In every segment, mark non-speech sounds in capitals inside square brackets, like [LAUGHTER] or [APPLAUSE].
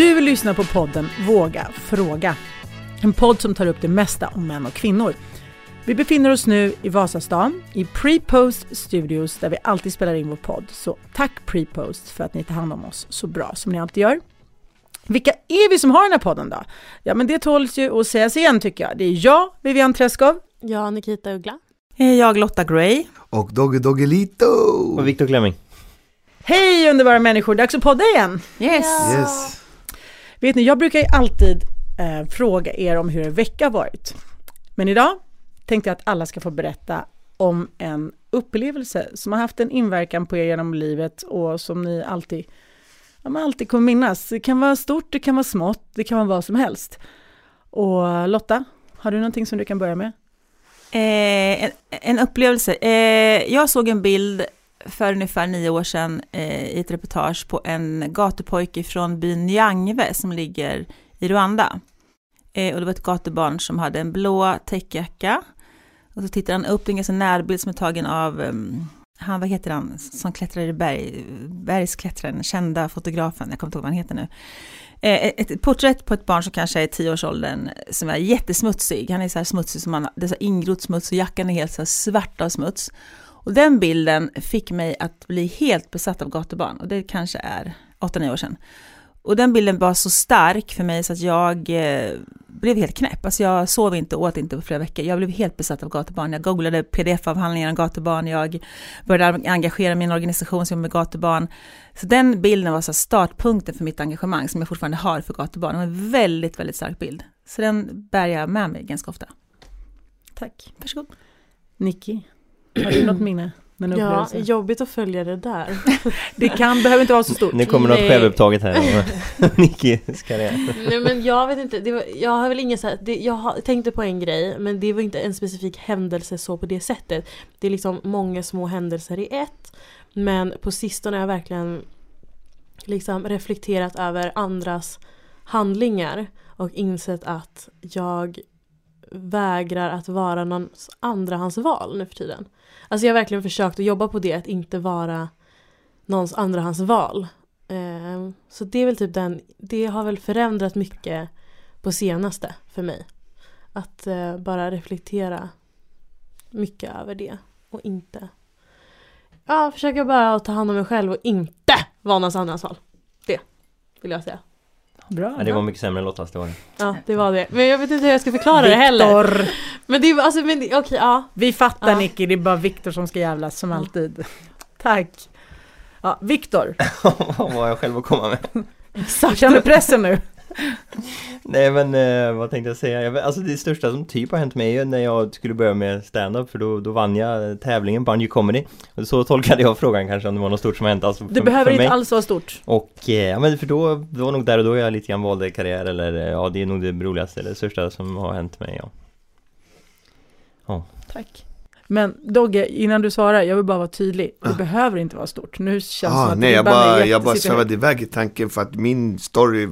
Du lyssnar på podden Våga fråga. En podd som tar upp det mesta om män och kvinnor. Vi befinner oss nu i Vasastan i Prepost Studios där vi alltid spelar in vår podd. Så tack Prepost för att ni tar hand om oss så bra som ni alltid gör. Vilka är vi som har den här podden då? Ja men det tåls ju att sägas igen tycker jag. Det är jag, Vivian Träskov. Jag, Nikita Uggla. Jag, Lotta Gray. Och Dogge Doggelito! Och Viktor Klemming. Hej underbara människor, dags att podda igen! Yes! Yes! Vet ni, jag brukar ju alltid eh, fråga er om hur er vecka har varit. Men idag tänkte jag att alla ska få berätta om en upplevelse som har haft en inverkan på er genom livet och som ni alltid, ja, man alltid kommer minnas. Det kan vara stort, det kan vara smått, det kan vara vad som helst. Och Lotta, har du någonting som du kan börja med? Eh, en, en, upplevelse. Eh, jag såg en bild för ungefär nio år sedan eh, i ett reportage på en gatupojke från byn Nyangve som ligger i Rwanda. Eh, och det var ett gatubarn som hade en blå täckjacka. Och så tittar han upp, det är en ganska närbild som är tagen av um, han, vad heter han, som klättrar i berg, bergsklättraren, kända fotografen, jag kommer inte ihåg vad han heter nu. Eh, ett porträtt på ett barn som kanske är i tioårsåldern som är jättesmutsig. Han är så här smutsig som man, det är så ingrott smuts och jackan är helt så här svart av smuts. Och den bilden fick mig att bli helt besatt av gatubarn och det kanske är 8-9 år sedan. Och den bilden var så stark för mig så att jag eh, blev helt knäpp. Alltså jag sov inte åt inte på flera veckor. Jag blev helt besatt av gatubarn. Jag googlade pdf-avhandlingar om gatubarn. Jag började engagera mig i en organisation som med gatubarn. Så den bilden var så startpunkten för mitt engagemang som jag fortfarande har för gatubarn. Det var en väldigt, väldigt stark bild. Så den bär jag med mig ganska ofta. Tack. Varsågod. Nicky, har du något minne? Men ja, jobbigt att följa det där. [LAUGHS] det kan, behöver inte vara så stort. Nu kommer något självupptaget här [LAUGHS] om Nickis karriär. Nej men jag vet inte, det var, jag har väl ingen så här, det, jag tänkte på en grej men det var inte en specifik händelse så på det sättet. Det är liksom många små händelser i ett. Men på sistone har jag verkligen liksom reflekterat över andras handlingar och insett att jag vägrar att vara någons andrahandsval nu för tiden. Alltså jag har verkligen försökt att jobba på det, att inte vara någons andrahandsval. Eh, så det är väl typ den, det har väl förändrat mycket på senaste för mig. Att eh, bara reflektera mycket över det och inte Ja, försöka bara att ta hand om mig själv och inte vara någons andrahandsval. Det vill jag säga. Bra. Ja, det var mycket sämre än Lottas, det var det. Ja, det var det. Men jag vet inte hur jag ska förklara Victor. det heller. Men det är alltså, men okej, okay, ja. Vi fattar ja. Nicky, det är bara Viktor som ska jävlas som alltid. Tack. Ja, Viktor. [LAUGHS] vad har jag själv att komma med? Exakt. Känner pressen nu? Nej men eh, vad tänkte jag säga? Jag, alltså det största som typ har hänt mig är när jag skulle börja med stand-up för då, då vann jag tävlingen Banjo Comedy. Och så tolkade jag frågan kanske om det var något stort som hänt alltså Det behöver inte alls vara stort. Och eh, ja men för då, det var nog där och då jag lite grann valde karriär eller ja det är nog det roligaste eller största som har hänt mig ja. ja. Tack. Men Dogge, innan du svarar, jag vill bara vara tydlig. Det ah. behöver inte vara stort. Nu känns ah, som nej, jag bara, jag bara svävade iväg i tanken för att min story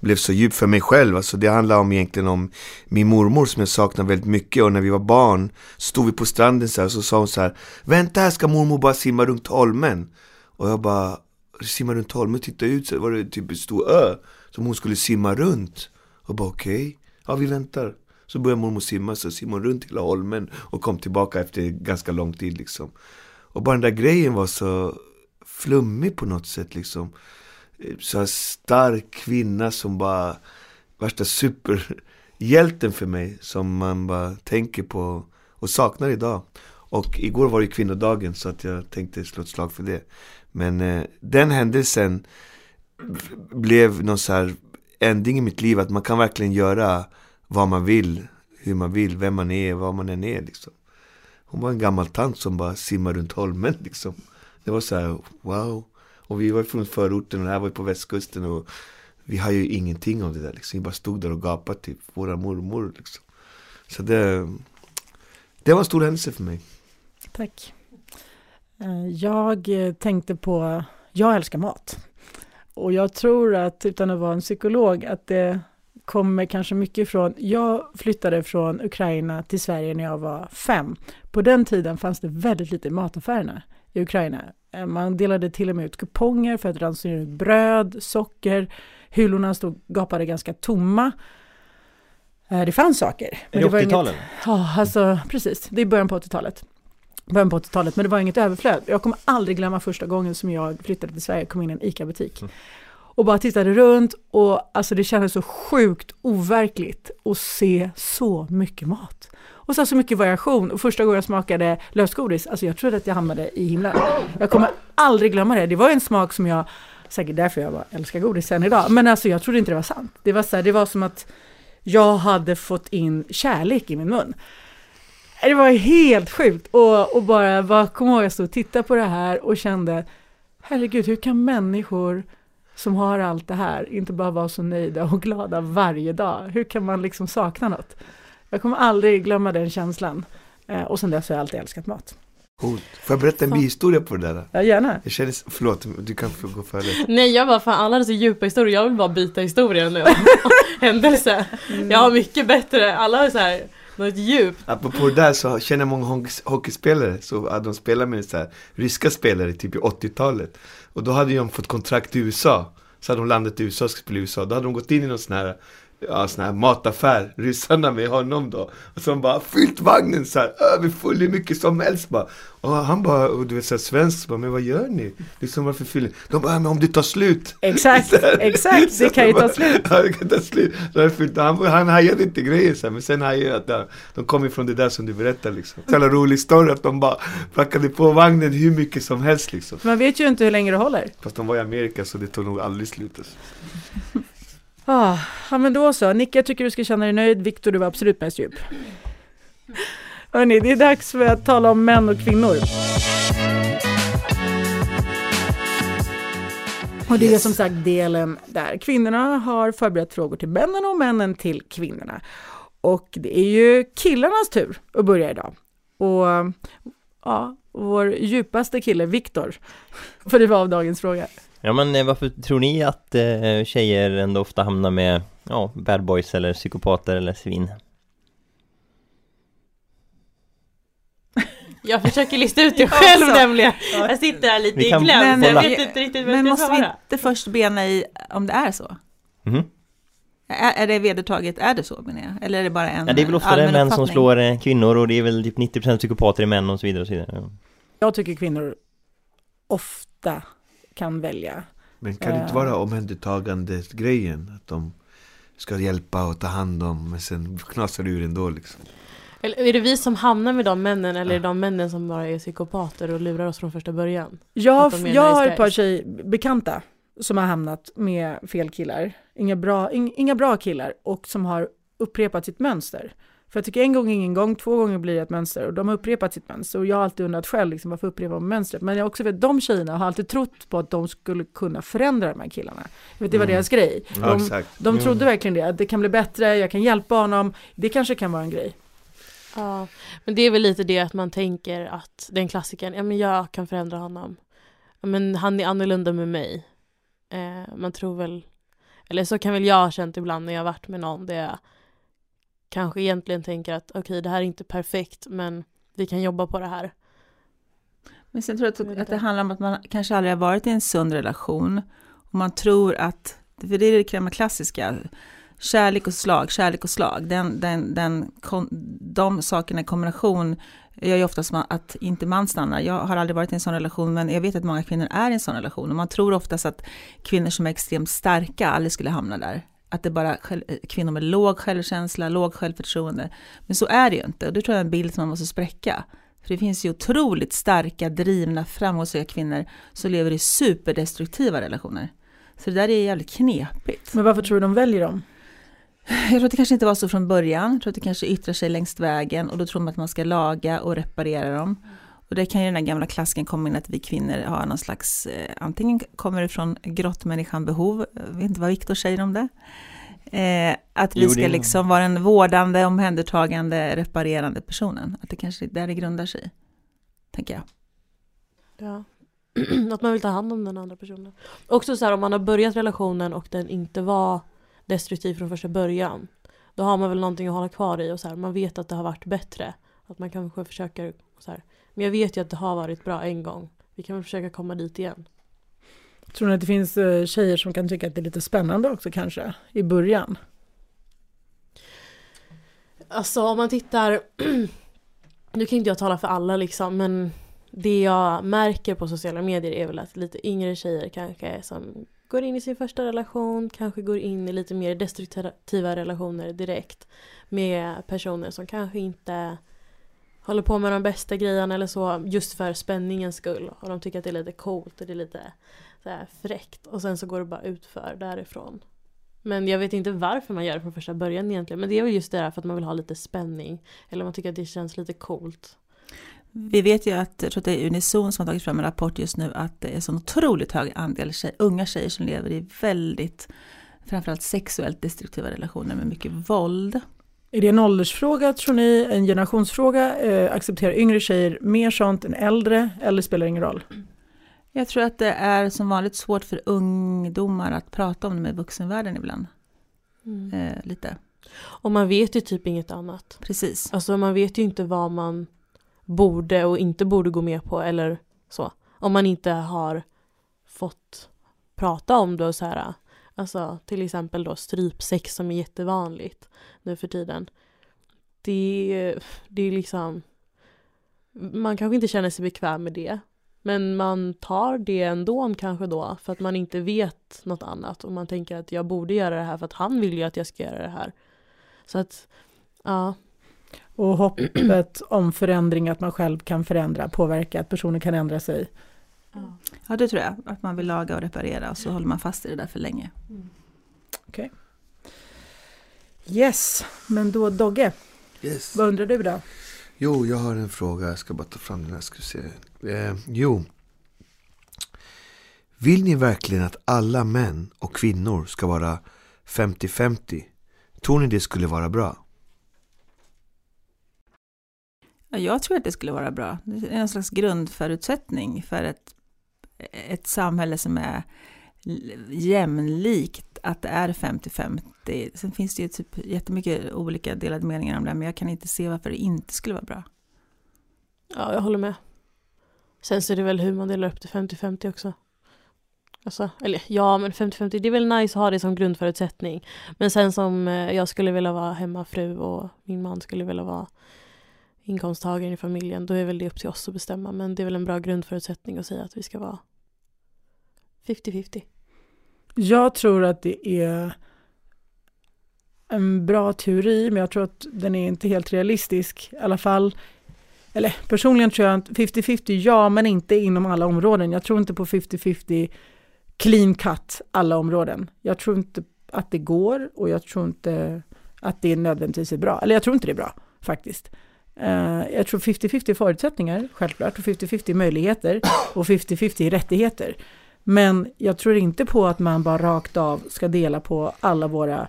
blev så djup för mig själv. Alltså det handlar om egentligen om min mormor som jag saknar väldigt mycket. Och när vi var barn stod vi på stranden så här, och så sa hon så här Vänta här ska mormor bara simma runt holmen. Och jag bara simma runt holmen, titta ut så var det typ en stor ö som hon skulle simma runt. Och bara okej, okay. ja vi väntar. Så började mormor simma, så simmade hon runt hela holmen och kom tillbaka efter ganska lång tid liksom. Och bara den där grejen var så flummig på något sätt liksom. Eh, så här stark kvinna som bara värsta superhjälten för mig som man bara tänker på och saknar idag. Och igår var det kvinnodagen så att jag tänkte slå ett slag för det. Men eh, den händelsen blev någon så här ändring i mitt liv att man kan verkligen göra vad man vill, hur man vill, vem man är, vad man än är liksom. Hon var en gammal tant som bara simmade runt holmen [LAUGHS] liksom. Det var så här, wow. Och vi var från förorten och det här var på västkusten och vi har ju ingenting av det där liksom. Vi bara stod där och gapade typ, våra mormor liksom. Så det, det var en stor händelse för mig. Tack. Eh, jag tänkte på, jag älskar mat. Och jag tror att, utan att vara en psykolog, att det kommer kanske mycket ifrån, jag flyttade från Ukraina till Sverige när jag var fem. På den tiden fanns det väldigt lite mataffärerna. i Ukraina. Eh, man delade till och med ut kuponger för att ransonera ut bröd, socker. Hyllorna stod gapade ganska tomma. Eh, det fanns saker. Är det 80-talet? Ja, alltså precis. Det är början på 80-talet. Början på 80-talet, men det var inget överflöd. Jag kommer aldrig glömma första gången som jag flyttade till Sverige, kom in i en ICA-butik. Mm. Och bara tittade runt och alltså det kändes så sjukt overkligt att se så mycket mat. Och så, så mycket variation. Och första gången jag smakade lösgodis, alltså jag trodde att jag hamnade i himlen. Jag kommer aldrig glömma det. Det var en smak som jag, säkert därför jag bara älskar godis sen idag, men alltså jag trodde inte det var sant. Det var, så här, det var som att jag hade fått in kärlek i min mun. Det var helt sjukt och, och bara, bara kom ihåg jag stod och tittade på det här och kände herregud, hur kan människor som har allt det här inte bara vara så nöjda och glada varje dag? Hur kan man liksom sakna något? Jag kommer aldrig glömma den känslan. Eh, och sen dess har jag alltid älskat mat. Coolt. Får jag berätta en bihistoria på det där? Ja, gärna. Jag känner, förlåt, du kan få gå före. Nej, jag bara, fan alla hade så djupa historier, jag vill bara byta historia nu. [LAUGHS] Händelse. Mm. Jag har mycket bättre, alla har så här något djupt. Apropå det där så känner jag många hockeyspelare, så de spelar med så här, ryska spelare typ i 80-talet. Och då hade de fått kontrakt i USA. Så hade de landat i USA och skulle spela i USA. Då hade de gått in i någon sån här ja, sån här mataffär, ryssarna med honom då. Och så bara fyllt vagnen så här, överfull hur mycket som helst bara. Och han bara, och du vet såhär svensk, bara, men vad gör ni? Liksom varför fyller ni? De bara, men om det tar slut. Exakt, [LAUGHS] exakt, det kan ju ta slut. Ja, det kan ta slut. Han, han hajade inte grejen så här, men sen hajade jag att de, de kom ifrån det där som du berättar liksom. Så rolig story att de bara packade på vagnen hur mycket som helst liksom. Man vet ju inte hur länge det håller. Fast de var i Amerika så det tog nog aldrig slut. Alltså. Ah, ja, men då så. Nicke, jag tycker du ska känna dig nöjd. Viktor, du var absolut mest djup. Hörrni, det är dags för att tala om män och kvinnor. Och det är som sagt delen där kvinnorna har förberett frågor till männen och männen till kvinnorna. Och det är ju killarnas tur att börja idag. Och ja, vår djupaste kille, Viktor, får vara av dagens fråga. Ja men eh, varför tror ni att eh, tjejer ändå ofta hamnar med ja, bad boys eller psykopater eller svin? [LAUGHS] Jag försöker lista ut det själv nämligen. Jag sitter här lite i kläm, men, jag vet inte riktigt vad Men måste vi inte först bena i om det är så? Mm. Är, är det vedertaget, är det så menar jag? Eller är det bara en ja, det är väl ofta det män som slår eh, kvinnor och det är väl typ 90% psykopater i män och så vidare och så vidare. Ja. Jag tycker kvinnor ofta kan välja. Men kan det inte vara omhändertagandet grejen? Att de ska hjälpa och ta hand om men sen knasar det ur ändå liksom. Eller är det vi som hamnar med de männen eller är det de männen som bara är psykopater och lurar oss från första början? Jag, jag har ett par tjej, bekanta som har hamnat med fel killar. Inga bra, inga bra killar och som har upprepat sitt mönster. För jag tycker en gång ingen gång, två gånger blir det ett mönster och de har upprepat sitt mönster och jag har alltid undrat själv liksom, varför upprepar de mönstret? Men jag också vet de tjejerna har alltid trott på att de skulle kunna förändra de här killarna. Jag vet, det var mm. deras grej. De, ja, de trodde verkligen det, att det kan bli bättre, jag kan hjälpa honom, det kanske kan vara en grej. Ja, men det är väl lite det att man tänker att den klassikern, ja men jag kan förändra honom. Ja, men han är annorlunda med mig. Eh, man tror väl, eller så kan väl jag ha känt ibland när jag varit med någon, det är kanske egentligen tänker att okej, okay, det här är inte perfekt, men vi kan jobba på det här. Men sen tror jag att, det handlar om att man kanske aldrig har varit i en sund relation. Och man tror att, för det är det klassiska, kärlek och slag, kärlek och slag. Den, den, den, de sakerna i kombination gör ju oftast att inte man stannar. Jag har aldrig varit i en sån relation, men jag vet att många kvinnor är i en sån relation. Och man tror oftast att kvinnor som är extremt starka aldrig skulle hamna där att det är bara kvinnor med låg självkänsla, låg självförtroende. Men så är det ju inte och det tror jag är en bild som man måste spräcka. För det finns ju otroligt starka, drivna, framgångsrika kvinnor som lever i superdestruktiva relationer. Så det där är jävligt knepigt. Men varför tror du de väljer dem? Jag tror att det kanske inte var så från början. Jag tror att det kanske yttrar sig längs vägen och då tror man att man ska laga och reparera dem. Och det kan ju den här gamla klassiken komma in att vi kvinnor har någon slags, eh, antingen kommer det från grottmänniskan behov, jag vet inte vad Viktor säger om det. Eh, att vi ska liksom vara den vårdande, omhändertagande, reparerande personen. Att det kanske är där det grundar sig, tänker jag. Ja, [CLEARS THROAT] att man vill ta hand om den andra personen. Också så här om man har börjat relationen och den inte var destruktiv från första början. Då har man väl någonting att hålla kvar i och så här, man vet att det har varit bättre. Att man kanske försöker så här, men jag vet ju att det har varit bra en gång. vi kan väl försöka komma dit igen. Tror ni att det finns eh, tjejer som kan tycka att det är lite spännande också kanske i början? Alltså om man tittar, [CLEARS THROAT] nu kan inte jag tala för alla liksom men det jag märker på sociala medier är väl att lite yngre tjejer kanske som går in i sin första relation, kanske går in i lite mer destruktiva relationer direkt med personer som kanske inte håller på med de bästa grejerna eller så just för spänningens skull och de tycker att det är lite coolt och det är lite så här fräckt och sen så går det bara utför därifrån. Men jag vet inte varför man gör det från första början egentligen men det är väl just det där för att man vill ha lite spänning eller man tycker att det känns lite coolt. Vi vet ju att, jag tror att det är Unison som har tagit fram en rapport just nu, att det är så otroligt hög andel tjej, unga tjejer som lever i väldigt, framförallt sexuellt destruktiva relationer med mycket våld. Är det en åldersfråga tror ni, en generationsfråga? Eh, accepterar yngre tjejer mer sånt än äldre eller spelar det ingen roll? Jag tror att det är som vanligt svårt för ungdomar att prata om det med vuxenvärlden ibland. Mm. Eh, lite. Och man vet ju typ inget annat. Precis. Alltså man vet ju inte vad man borde och inte borde gå med på eller så. Om man inte har fått prata om det och så här. Alltså till exempel då strypsex som är jättevanligt nu för tiden. Det, det är liksom man kanske inte känner sig bekväm med det. Men man tar det ändå kanske då för att man inte vet något annat och man tänker att jag borde göra det här för att han vill ju att jag ska göra det här. Så att, ja. Och hoppet om förändring, att man själv kan förändra, påverka, att personer kan ändra sig. Ja, det tror jag. Att man vill laga och reparera och så håller man fast i det där för länge. Yes, men då Dogge, Yes. vad undrar du då? Jo, jag har en fråga. Jag ska bara ta fram den här. Ska se. Eh, jo. Vill ni verkligen att alla män och kvinnor ska vara 50-50? Tror ni det skulle vara bra? Ja, jag tror att det skulle vara bra. Det är en slags grundförutsättning för ett, ett samhälle som är jämlikt, att det är 50-50. Sen finns det ju typ jättemycket olika delade meningar om det, men jag kan inte se varför det inte skulle vara bra. Ja, jag håller med. Sen så är det väl hur man delar upp det 50-50 också. Alltså, eller ja, men 50-50, det är väl nice att ha det som grundförutsättning. Men sen som eh, jag skulle vilja vara hemmafru och min man skulle vilja vara inkomsttagaren i familjen, då är väl det upp till oss att bestämma. Men det är väl en bra grundförutsättning att säga att vi ska vara 50-50. Jag tror att det är en bra teori, men jag tror att den är inte helt realistisk. I alla fall, eller personligen tror jag att 50-50 ja, men inte inom alla områden. Jag tror inte på 50-50 clean cut alla områden. Jag tror inte att det går och jag tror inte att det nödvändigtvis är bra. Eller jag tror inte det är bra faktiskt. Uh, jag tror 50-50 förutsättningar, självklart, och 50-50 möjligheter och 50-50 rättigheter. Men jag tror inte på att man bara rakt av ska dela på alla våra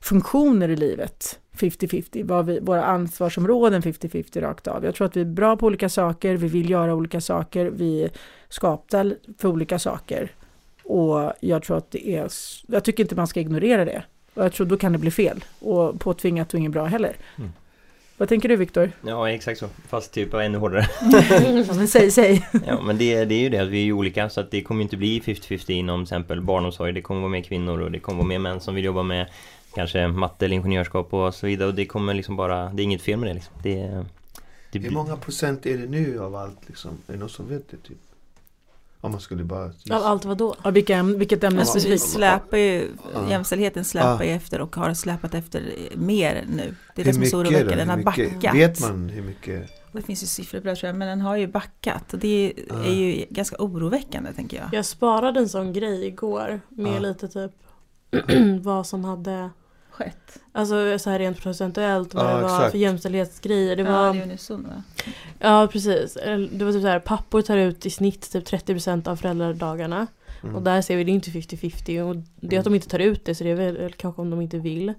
funktioner i livet 50-50, våra ansvarsområden 50-50 rakt av. Jag tror att vi är bra på olika saker, vi vill göra olika saker, vi skapar för olika saker. Och jag tror att det är, jag tycker inte man ska ignorera det. Och jag tror då kan det bli fel och påtvingat och inget bra heller. Mm. Vad tänker du Viktor? Ja, exakt så. Fast typ ännu hårdare. [LAUGHS] ja, men säg, säg. [LAUGHS] Ja, men det, det är ju det att vi är olika så att det kommer inte bli 50-50 inom till exempel barnomsorg. Det kommer vara mer kvinnor och det kommer vara mer män som vill jobba med kanske matte eller ingenjörskap och så vidare. Och det kommer liksom bara, det är inget fel med det liksom. Det, det Hur många procent är det nu av allt liksom? Är det någon som vet det typ? Om man skulle bara... Av allt vad då? Ja, vilka, vilket ämne Alltså, vi specifikt? släpar ju, Ja. jämställdheten släpar Ja. ju efter och har släpat efter mer nu. Det är Hur det som är så oroväckande, den har backat. Vet man hur mycket? Det finns ju siffror på det tror jag, men den har ju backat. Och det Ja. är ju ganska oroväckande tänker jag. Jag sparade en sån grej igår med Ja. lite typ [CLEARS THROAT] vad som hade Skett. Alltså så här rent procentuellt vad Ja, det var exakt. för jämställdhetsgrejer. Det Ja, var, det är unison va? ja precis. Det var typ så här, pappor tar ut i snitt typ 30% av föräldradagarna. Mm. Och där ser vi det är inte 50-50 och det är att de inte tar ut det så det är väl kanske om de inte vill.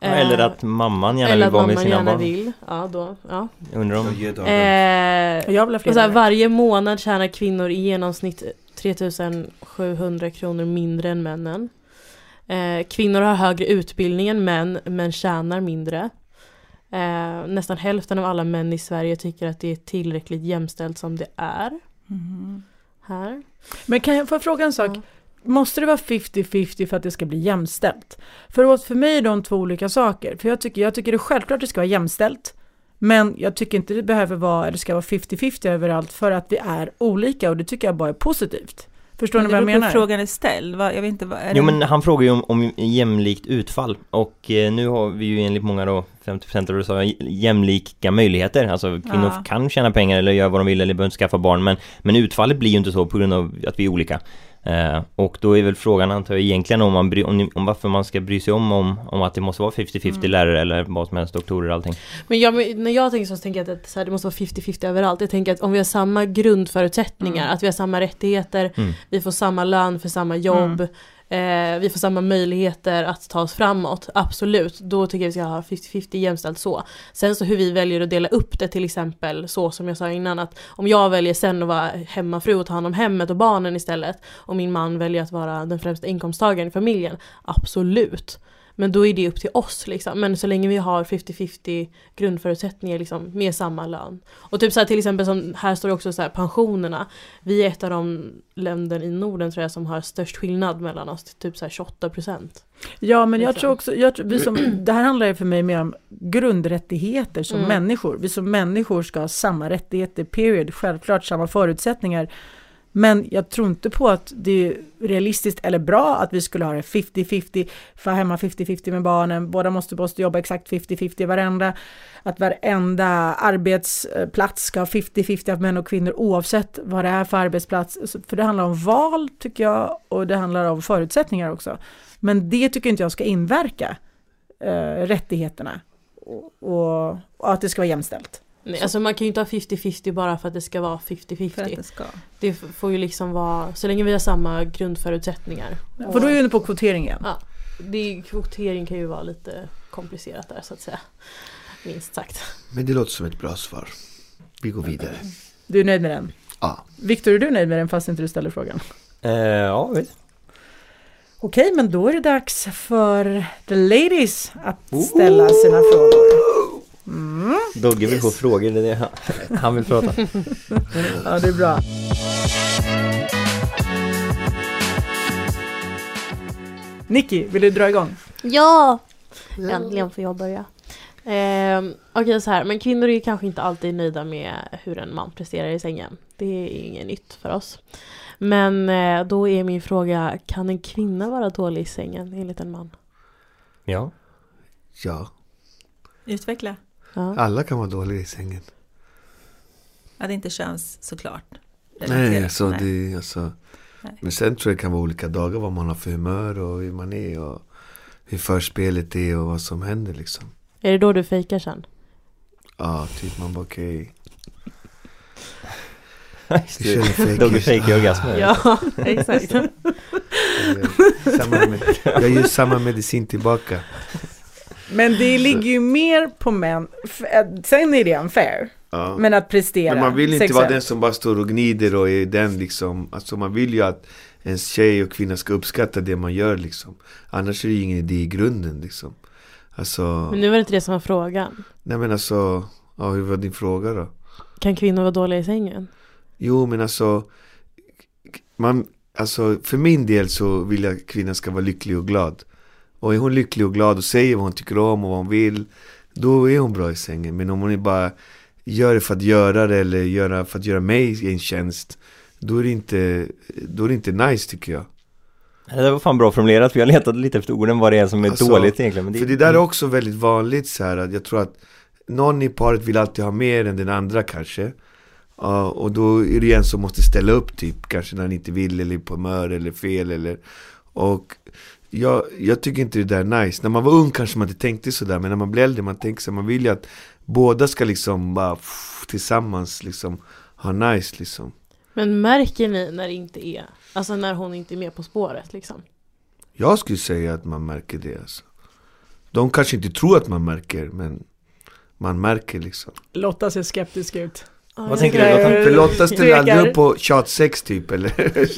Ja, eller Eh, att mamman gärna eller vill att vara med mamman sina gärna barn. vill. Ja då, ja. Jag undrar om... Eh, Jag vill ha fler varje månad tjänar kvinnor i genomsnitt 3700 kronor mindre än männen. Eh, kvinnor har högre utbildning än män, men tjänar mindre. Eh, nästan hälften av alla män i Sverige tycker att det är tillräckligt jämställt som det är. Mhm. Här. Men kan jag få fråga en sak? Ja. Måste det vara 50-50 för att det ska bli jämställt? För för mig är de två olika saker. För jag tycker, jag tycker det är självklart att det ska vara jämställt. Men jag tycker inte det behöver vara, eller ska vara 50-50 överallt för att vi är olika och det tycker jag bara är positivt. Förstår ni vad jag menar? hur frågan är ställd. Va? Jag vet inte, vad, är Jo det- men han frågar ju om, om jämlikt utfall och eh, nu har vi ju enligt många då 50% av USA jämlika möjligheter Alltså kvinnor Ja. kan tjäna pengar eller göra vad de vill eller behöver inte skaffa barn men, men utfallet blir ju inte så på grund av att vi är olika eh, Och då är väl frågan antar jag egentligen om, man bry, om, ni- om varför man ska bry sig om, om, om att det måste vara 50-50 Mm. lärare eller vad som helst, doktorer och allting Men jag, men när jag tänker så, så tänker jag att det, så här, det måste vara 50-50 överallt. Jag tänker att om vi har samma grundförutsättningar, Mm. att vi har samma rättigheter, Mm. vi får samma lön för samma jobb, eh, vi får samma möjligheter att ta oss framåt, absolut. Då tycker jag vi ska ha 50-50 jämställt så. Sen så hur vi väljer att dela upp det till exempel, så som jag sa innan, att om jag väljer sen att vara hemmafru och ta hand om hemmet och barnen istället, och min man väljer att vara den främsta inkomsttagaren i familjen, absolut. Men då är det upp till oss liksom. Men så länge vi har 50-50 grundförutsättningar liksom, med samma lön. Och typ så här, till exempel som här står det också så här pensionerna. Vi är ett av de länder i Norden tror jag som har störst skillnad mellan oss, typ så här 28 procent. Ja, men jag Liksom. tror också, jag, tror- vi som, [CLEARS THROAT] det här handlar ju för mig mer om grundrättigheter som Mm. människor. Vi som människor ska ha samma rättigheter, period, självklart samma förutsättningar. Men jag tror inte på att det är realistiskt eller bra att vi skulle ha det 50-50, för hemma 50-50 med barnen, båda måste, måste jobba exakt 50-50 varenda, att varenda arbetsplats ska ha 50-50 av män och kvinnor oavsett vad det är för arbetsplats. För det handlar om val tycker jag och det handlar om förutsättningar också. Men det tycker inte jag ska inverka eh, rättigheterna och, och, och att det ska vara jämställt. Nej, alltså man kan ju inte ha 50-50 bara för att det ska vara för att 50-50. det ska. Det får ju liksom vara, så länge vi har samma grundförutsättningar. För då är vi inne på kvotering igen. Ja, det, kvotering kan ju vara lite komplicerat där så att säga. Minst sagt. Men det låter som ett bra svar. Vi går vidare. Du är nöjd med den? Ja. Viktor, är du nöjd med den fast inte du ställer frågan? eh, Ja, visst Okej, men då är det dags för the ladies att ställa sina frågor. Mm. Dogge vill få frågor, det är det han, han vill prata [LAUGHS] Ja, det är bra. Nicky, vill du dra igång? Ja! Äntligen får jag börja. Eh, Okej så här, men kvinnor är ju kanske inte alltid nöjda med hur en man presterar i sängen. Det är inget nytt för oss. Men eh, då är min fråga, kan en kvinna vara dålig i sängen enligt en man? Ja, Ja, Utveckla. Ja. alla kan vara dåliga i sängen. Ja, det inte köns såklart. Nej, alltså Nej. det, alltså. Nej. Men sen tror jag det kan vara olika dagar vad man har för humör och hur man är och hur förspelet är och vad som händer liksom. Är det då du fejkar sen? Ja, typ man bara okej. En det. fake. Fejkar orgasmer Ja, exakt. Samma med, jag gör samma medicin tillbaka. Men det ligger ju mer på män. Eh, Sen är det unfair. Ja. Men att prestera Men man vill inte sexuellt. vara den som bara står och gnider och är den liksom Alltså man vill ju att ens tjej och kvinna ska uppskatta det man gör liksom Annars är det ju ingen idé i grunden liksom Alltså, Men nu var det inte det som var frågan. nej men alltså Ja, hur var din fråga då? Kan kvinnor vara dåliga i sängen? Jo men alltså Man, alltså för min del så vill jag att kvinnan ska vara lycklig och glad Och är hon lycklig och glad och säger vad hon tycker om och vad hon vill Då är hon bra i sängen. Men om hon är bara gör det för att göra det eller göra för att göra mig en tjänst Då är det inte, då är det inte nice tycker jag. Det var fan bra formulerat, för jag letade lite efter orden vad det är som är Alltså, dåligt egentligen men För det där är också väldigt vanligt så här att jag tror att Någon i paret vill alltid ha mer än den andra kanske. Ja, och då är det en som måste ställa upp typ Kanske när han inte vill eller är på humör eller fel eller Och jag, jag tycker inte det där är nice När man var ung kanske man inte tänkte sådär Men när man blir äldre man tänker så man vill ju att Båda ska liksom bara pff, tillsammans liksom ha nice liksom Men märker ni när det inte är, alltså när hon inte är med på spåret liksom? Jag skulle säga att man märker det alltså. De kanske inte tror att man märker men Man märker liksom Lotta ser skeptisk ut. Vad tänker du, Lotta? För Lotta ställer aldrig upp på tjatsex typ eller? [LAUGHS]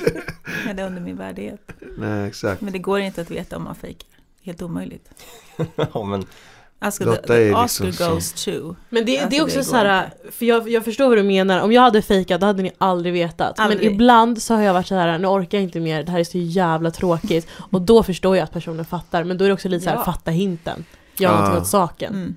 Ja, det är under min värdighet. Nej exakt Men det går inte att veta om man fejkar. Helt omöjligt. [LAUGHS] ja men Alltså, Lotta the, är the liksom Oscar som- goes to. Men det, det Alltså, är också det så här, för jag, jag förstår vad du menar. Om jag hade fejkat då hade ni aldrig vetat. Aldrig. Men ibland så har jag varit så här, nu orkar jag inte mer, det här är så jävla tråkigt. [LAUGHS] Och då förstår jag att personen fattar. Men då är det också lite så här, Ja. fatta hinten. Gör Ah. någonting åt saken. Mm.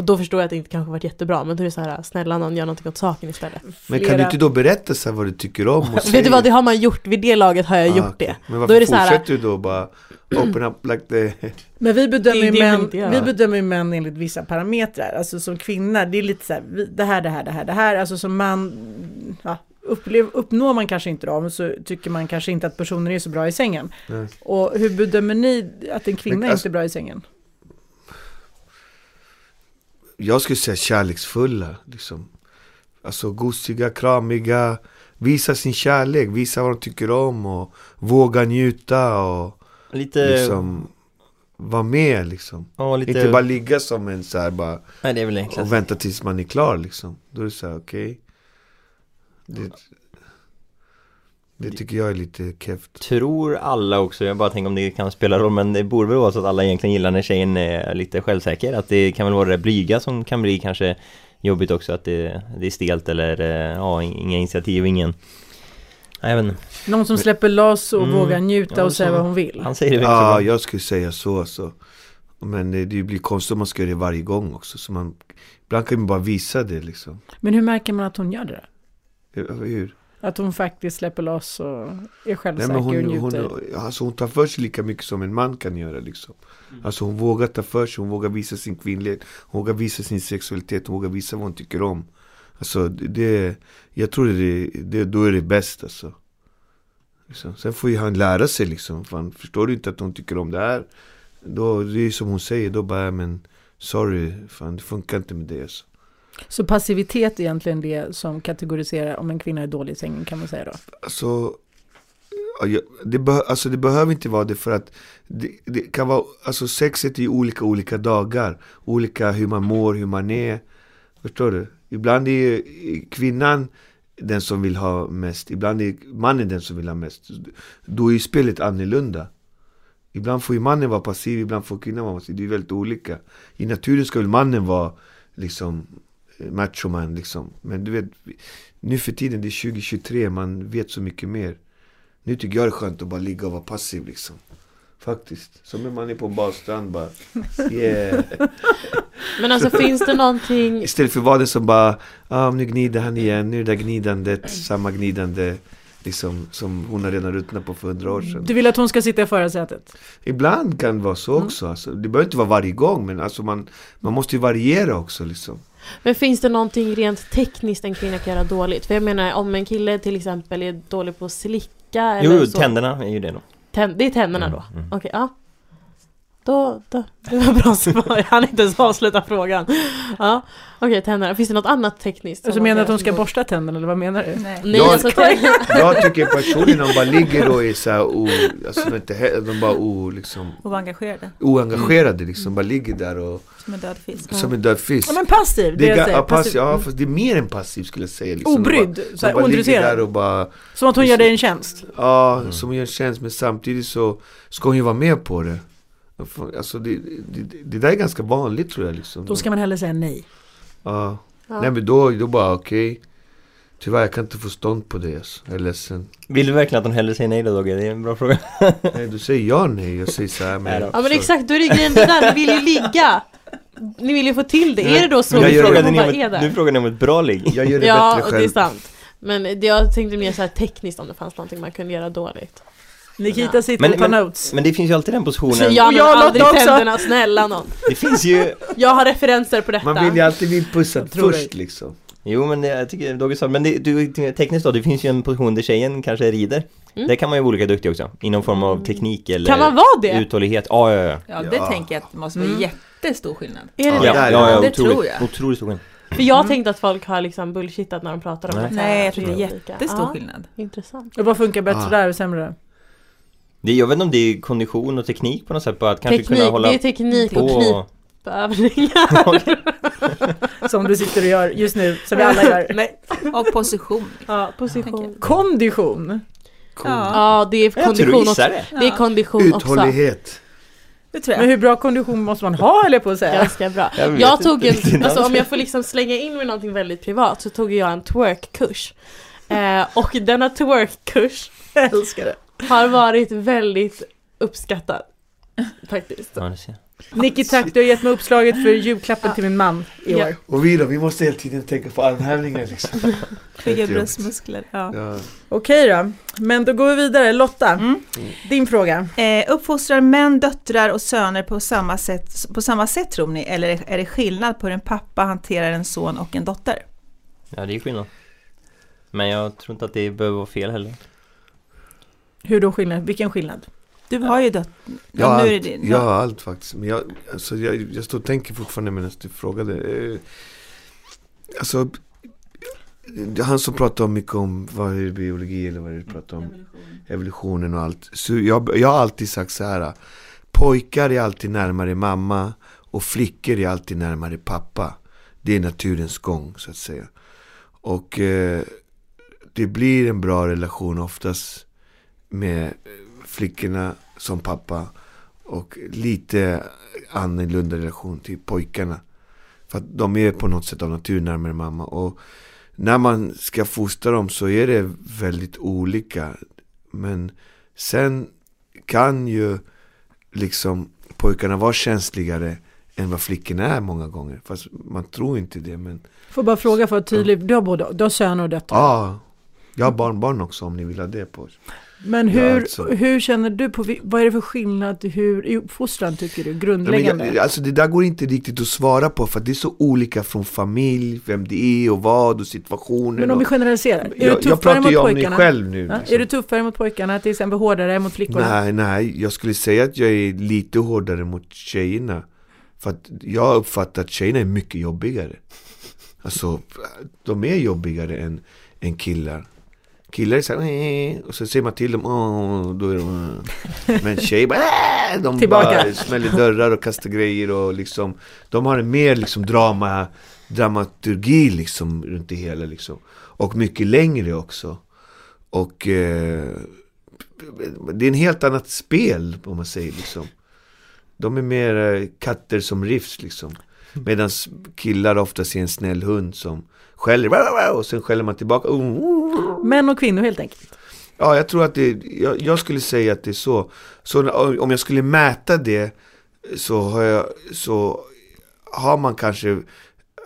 Och då förstår jag att det inte kanske varit jättebra. Men då är det så här, snälla någon gör någonting åt saken istället. Men kan du inte då berätta så här vad du tycker om? Och [LAUGHS] Vet du vad, det har man gjort. Vid det laget har jag Ah, gjort det. Men Då varför är det så här- fortsätter du då bara open up like the... Men vi bedömer, ju män, vi bedömer ju män enligt vissa parametrar. Alltså som kvinna, det är lite så här, vi- det här, det här, det här, det här. Alltså som man, ja, upplev, uppnår man kanske inte dem så tycker man kanske inte att personen är så bra i sängen. Nej. Och hur bedömer ni att en kvinna Men alltså- inte är bra i sängen? Jag skulle säga kärleksfulla liksom. Alltså gosiga, kramiga. Visa sin kärlek, visa vad de tycker om och våga njuta och Lite, liksom vara med liksom. ja, lite, Inte bara ligga som en så här bara nej och vänta tills man är klar liksom. Då är det så här, okej. Det, det tycker jag är lite keft. Tror alla också, jag bara tänker om det kan spela roll men det borde väl vara så att alla egentligen gillar när tjejen är lite självsäker Att det kan väl vara det blyga som kan bli kanske jobbigt också att det, det är stelt eller eh, ja, inga initiativ, ingen jag vet inte, Någon som släpper loss och Mm. vågar njuta Ja, och säga vad hon vill. han säger det Ja, jag skulle säga så så. Men det, det blir konstigt om man ska göra det varje gång också. Så man, ibland kan man bara visa det liksom. Men hur märker man att hon gör det? Hur? Att hon faktiskt släpper loss och är Nej, självsäker men och hon, njuter? hon, alltså hon tar för sig lika mycket som en man kan göra liksom. Alltså hon vågar ta för sig, hon vågar visa sin kvinnlighet, hon vågar visa sin sexualitet, hon vågar visa vad hon tycker om. Alltså det, jag tror det, det, då är det bäst alltså. Liksom. Sen får ju han lära sig liksom, fan, förstår du inte att hon tycker om det här? Då, det är som hon säger, då bara, men sorry, fan det funkar inte med det alltså. Så passivitet är egentligen det som kategoriserar om en kvinna är dålig i sängen kan man säga då? Alltså, det, be, alltså det behöver inte vara det för att det, det kan vara, alltså sexet är ju olika olika dagar, olika hur man mår, hur man är. Förstår du? Ibland är ju kvinnan den som vill ha mest, ibland är mannen den som vill ha mest. Då är ju spelet annorlunda. Ibland får ju mannen vara passiv, ibland får kvinnan vara passiv. Det är väldigt olika. I naturen ska väl mannen vara liksom machoman liksom. Men du vet, nu för tiden, det är 2023, man vet så mycket mer. Nu tycker jag det är skönt att bara ligga och vara passiv liksom. Faktiskt. Som när man är på en badstrand bara. [LAUGHS] Yeah. Men alltså finns det någonting Istället för att vara den som bara, ah, nu gnider han igen, nu är det där gnidandet, samma gnidande. Liksom som hon har redan ruttnat på för hundra år sedan. Du vill att hon ska sitta i förarsätet? Ibland kan det vara så också. Alltså, det behöver inte vara varje gång, men alltså man, man måste ju variera också liksom. Men finns det någonting rent tekniskt en kvinna kan göra dåligt? För jag menar om en kille till exempel är dålig på att slicka eller Jo, så. tänderna är ju det då Tän- det är tänderna Mm, då? mm. Okej, ja. Då, då, det var bra svar. Jag hann inte ens avsluta frågan. Ja, okej tänderna. Finns det något annat tekniskt? Alltså menar kan att hon göra ska borsta tänderna eller vad menar du? Nej. Nej, Jag- alltså Jag tycker personligen, de bara ligger och är så här, o, alltså inte, de bara o, liksom, Oengagerade, oengagerade liksom. Bara ligger där och, som en död fisk. som en död fisk. Ja men passiv, det, Det är, jag säger. ja, passiv, ja, fast det är mer än passiv skulle jag säga. Liksom. De Obrydd, bara- så här, de bara ligger ointresserad. där och bara, Som att hon gör dig en tjänst. ja, Mm. som gör en tjänst. Men samtidigt så ska hon ju vara med på det. Alltså det, det, det där är ganska vanligt tror jag liksom. Då ska man hellre säga nej. Ja. Ja. Nej men då, då bara okej. Tyvärr jag kan inte få stånd på det alltså. Jag är ledsen. Vill du verkligen att hon hellre säger nej då Dogge? Det är en bra fråga [LAUGHS] Nej du säger ja nej. Jag säger så här men. då. Ja men exakt, då är det grejen det där, ni vill ju ligga! Ni vill ju få till det, Nej, är det då så? men jag det- frågade ni om är ett, där? nu frågar ni om ett bra ligg Jag gör det Ja, bättre och det är själv. sant. Men jag tänkte mer så här tekniskt om det fanns någonting man kunde göra dåligt. Nikita sitter Men- och tar men- notes. Men det finns ju alltid den positionen Så jag jag och aldrig tänderna, snälla någon. Det finns ju [LAUGHS] Jag har referenser på detta. Man vill ju alltid bli pussad först liksom. Jo men det, jag tycker Dogge sa, men det, du, tekniskt då, det finns ju en position där tjejen kanske rider Mm. Där kan man ju vara olika duktig också, i någon form av teknik eller Kan man vara det? uthållighet Ja, ja, ja Ja, det Ja. tänker jag att det måste vara Mm. jättestor skillnad. Är det Ja, det? Ja, ja, ja, det otroligt, tror jag. otroligt stor skillnad. För jag Mm. tänkte att folk har liksom bullshittat när de pratar om Nej. det. Nej, jag tror det är jättestor Ja, skillnad. Intressant. Och vad funkar bättre Ah. där och sämre? Det, jag vet inte om det är kondition och teknik på något sätt, bara att kanske Teknik, kunna hålla det är teknik och på knipövningar. [LAUGHS] Som du sitter och gör just nu, som vi alla gör. Nej. Och position. Ja, position. Kondition. Ja. Ja, det är Jag tror kondition också. det Det är kondition också. Uthållighet. Det tror jag. Men hur bra kondition måste man ha jag på att säga. Ganska bra. Jag Jag tog inte. en, alltså om jag får liksom slänga in med någonting väldigt privat så tog jag en twerkkurs. Eh, och denna twerkkurs älskar det. Har varit väldigt uppskattad. Faktiskt. Ja. Nicky tack, du har gett mig uppslaget för julklappen Ja. till min man i Ja. år. Och vi då, vi måste hela tiden tänka på armhävningar liksom. [LAUGHS] Bygga Jättejobbigt. bröstmuskler. Ja. Ja. Okej då, men då går vi vidare. Lotta, Mm. din fråga. Eh, uppfostrar män, döttrar och söner på samma, sätt, på samma sätt tror ni? Eller är det skillnad på hur en pappa hanterar en son och en dotter? Ja, det är skillnad. Men jag tror inte att det behöver vara fel heller. Hur då skillnad? Vilken skillnad? Du har ju dött... Jag har nu är allt, det din. jag har allt faktiskt. Men jag, alltså, jag, jag står och tänker fortfarande medan du frågade. Eh, Alltså, han som pratar mycket om vad är det, biologi eller vad är det du pratar om? Evolutionen och allt. Så jag, jag har alltid sagt så här. Pojkar är alltid närmare mamma och flickor är alltid närmare pappa. Det är naturens gång så att säga. Och eh, det blir en bra relation oftast med flickorna som pappa och lite annorlunda relation till pojkarna. För att de är på något sätt av natur närmare mamma. Och när man ska fostra dem så är det väldigt olika. Men sen kan ju liksom pojkarna vara känsligare än vad flickorna är många gånger. Fast man tror inte det. Men Får bara fråga för att vara tydlig. Du har både du har söner och döttrar. ja, jag har barnbarn också om ni vill ha det på. Men Ja, hur, alltså. hur känner du på, vad är det för skillnad hur, i uppfostran tycker du? Ja, Grundläggande? jag, alltså det där går inte riktigt att svara på för det är så olika från familj, vem det är och vad och situationer. Men om vi generaliserar, är du jag, jag tuffare pratar mot ju om mig själv nu. Ja, liksom. Är du tuffare mot pojkarna, till exempel hårdare mot flickorna? Nej, nej, jag skulle säga att jag är lite hårdare mot tjejerna. För att jag uppfattar att tjejerna är mycket jobbigare. Alltså, de är jobbigare än, än killar. Killar är såhär, "Eh", och så säger man till dem, "Åh", då är de. Men tjejer bara, "Äh", de Tillbaka. bara smäller dörrar och kastar grejer och liksom, de har en mer liksom drama, dramaturgi liksom runt det hela liksom. Och mycket längre också. Och eh, det är en helt annat spel om man säger liksom. De är mer eh, katter som riffs liksom. Medan killar ofta ser en snäll hund som skäller och sen skäller man tillbaka. Män och kvinnor helt enkelt. Ja, jag tror att det, jag, jag skulle säga att det är så. Så om jag skulle mäta det så har, jag, så har man kanske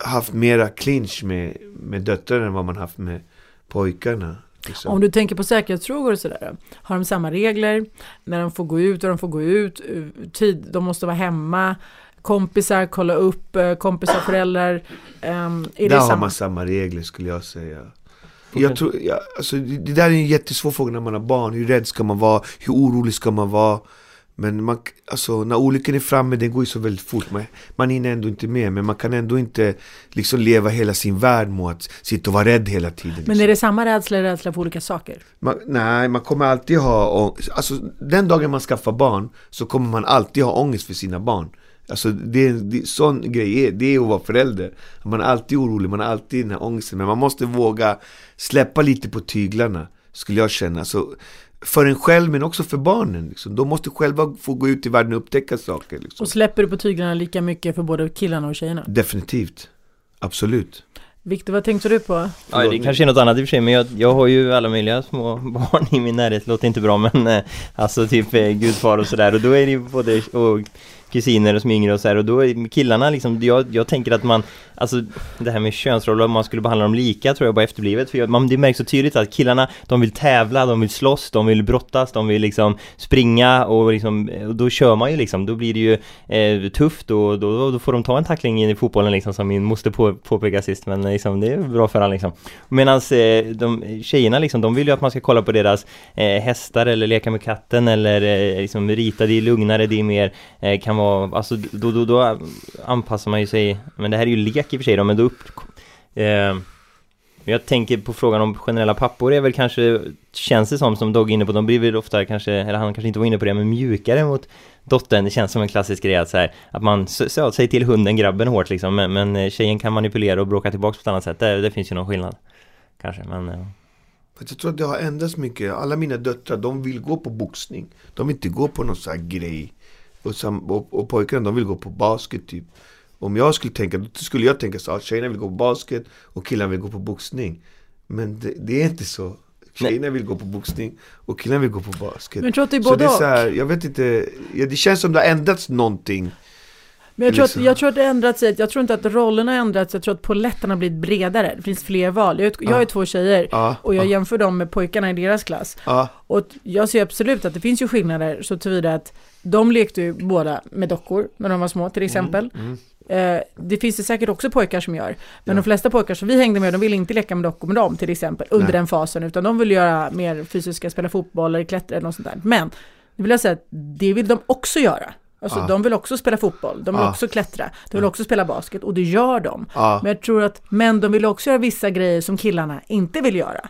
haft mera clinch med, med döttrarna än vad man haft med pojkarna. Liksom. Om du tänker på säkerhetsfrågor och sådär, har de samma regler? När de får gå ut och de får gå ut, eh, tid, de måste vara hemma, kompisar, kolla upp, eh, kompisar, föräldrar. ehm, är Där har samma? man samma regler skulle jag säga. Jag tror, ja, alltså, det, där är en jättesvår fråga när man har barn. Hur rädd ska man vara? Hur orolig ska man vara? Men man, alltså, när olyckan är framme, den går ju så väldigt fort. Man, man hinner ändå inte med. Men man kan ändå inte liksom leva hela sin värld med att sitta och vara rädd hela tiden. Men liksom. är det samma rädsla eller rädsla för olika saker? Man, nej, man kommer alltid ha ångest. Alltså, den dagen man skaffar barn så kommer man alltid ha ångest för sina barn. Alltså det, det, sån grej är, det är att vara förälder. Man är alltid orolig, man har alltid den här ångesten. Men man måste våga släppa lite på tyglarna, skulle jag känna. Alltså, för en själv men också för barnen. Liksom. De måste själva få gå ut i världen och upptäcka saker. Liksom. Och släpper du på tyglarna lika mycket för både killarna och tjejerna? Definitivt. Absolut. Viktor, vad tänkte du på? Ja, det kanske är något annat i och för sig, men jag, jag har ju alla möjliga små [LAUGHS] barn i min närhet, låter inte bra men eh, Alltså typ eh, gudfar och sådär och då är det ju både och kusiner som är yngre och så här, och då är killarna liksom, jag, jag tänker att man Alltså det här med könsroller, om man skulle behandla dem lika tror jag bara efterblivet. För man, det märks så tydligt att killarna De vill tävla, de vill slåss, de vill brottas, de vill liksom springa och liksom och då kör man ju liksom, då blir det ju eh, tufft och då, då får de ta en tackling in i fotbollen liksom som min moster på, påpekade sist. Men liksom det är bra för alla liksom. Medan eh, de tjejerna liksom, de vill ju att man ska kolla på deras eh, hästar eller leka med katten eller eh, liksom rita, det är lugnare, det är mer eh, kan vara, alltså då, då, då anpassar man ju sig, men det här är ju lek i och för sig då, men då upp, eh, jag tänker på frågan om generella pappor är väl kanske, känns det som, som Dogge är inne på, de blir väl ofta kanske, eller han kanske inte var inne på det, men mjukare mot dottern, det känns som en klassisk grej att så här, att man söt sig till hunden, grabben hårt liksom, men, men eh, tjejen kan manipulera och bråka tillbaka på ett annat sätt, det, det finns ju någon skillnad. Kanske, men eh, Jag tror att det har ändrats mycket. Alla mina döttrar, de vill gå på boxning. De vill inte gå på någon sån här grej. Och, sam, och, och pojkarna de vill gå på basket typ. Om jag skulle tänka, då skulle jag tänka så att tjejerna vill gå på basket och killarna vill gå på boxning. Men det, det är inte så. Tjejerna vill gå på boxning och killarna vill gå på basket. Men jag tror att det är så både det är så här, jag vet inte, ja, det känns som det har ändrats någonting. Men jag tror, att, Liksom. jag tror att det ändrats sig, jag tror inte att rollerna har ändrats, jag tror att poletterna har blivit bredare. Det finns fler val. Jag, jag har ju Ja. två tjejer Ja, och jag ja, jämför dem med pojkarna i deras klass. Och jag ser absolut att det finns ju skillnader så tillvida att de lekte ju båda med dockor när de var små till exempel. mm. Eh, det finns det säkert också pojkar som gör. Men Ja. de flesta pojkar som vi hängde med, de ville inte leka med dockor med dem till exempel under Nej. den fasen. Utan de vill göra mer fysiska, spela fotboll eller klättra eller något sånt där. Men, det vill jag säga att det vill de också göra. Alltså Ja. de vill också spela fotboll, de vill Ja. också klättra, de vill också spela basket och det gör de. ja. Men jag tror att, men de vill också göra vissa grejer som killarna inte vill göra.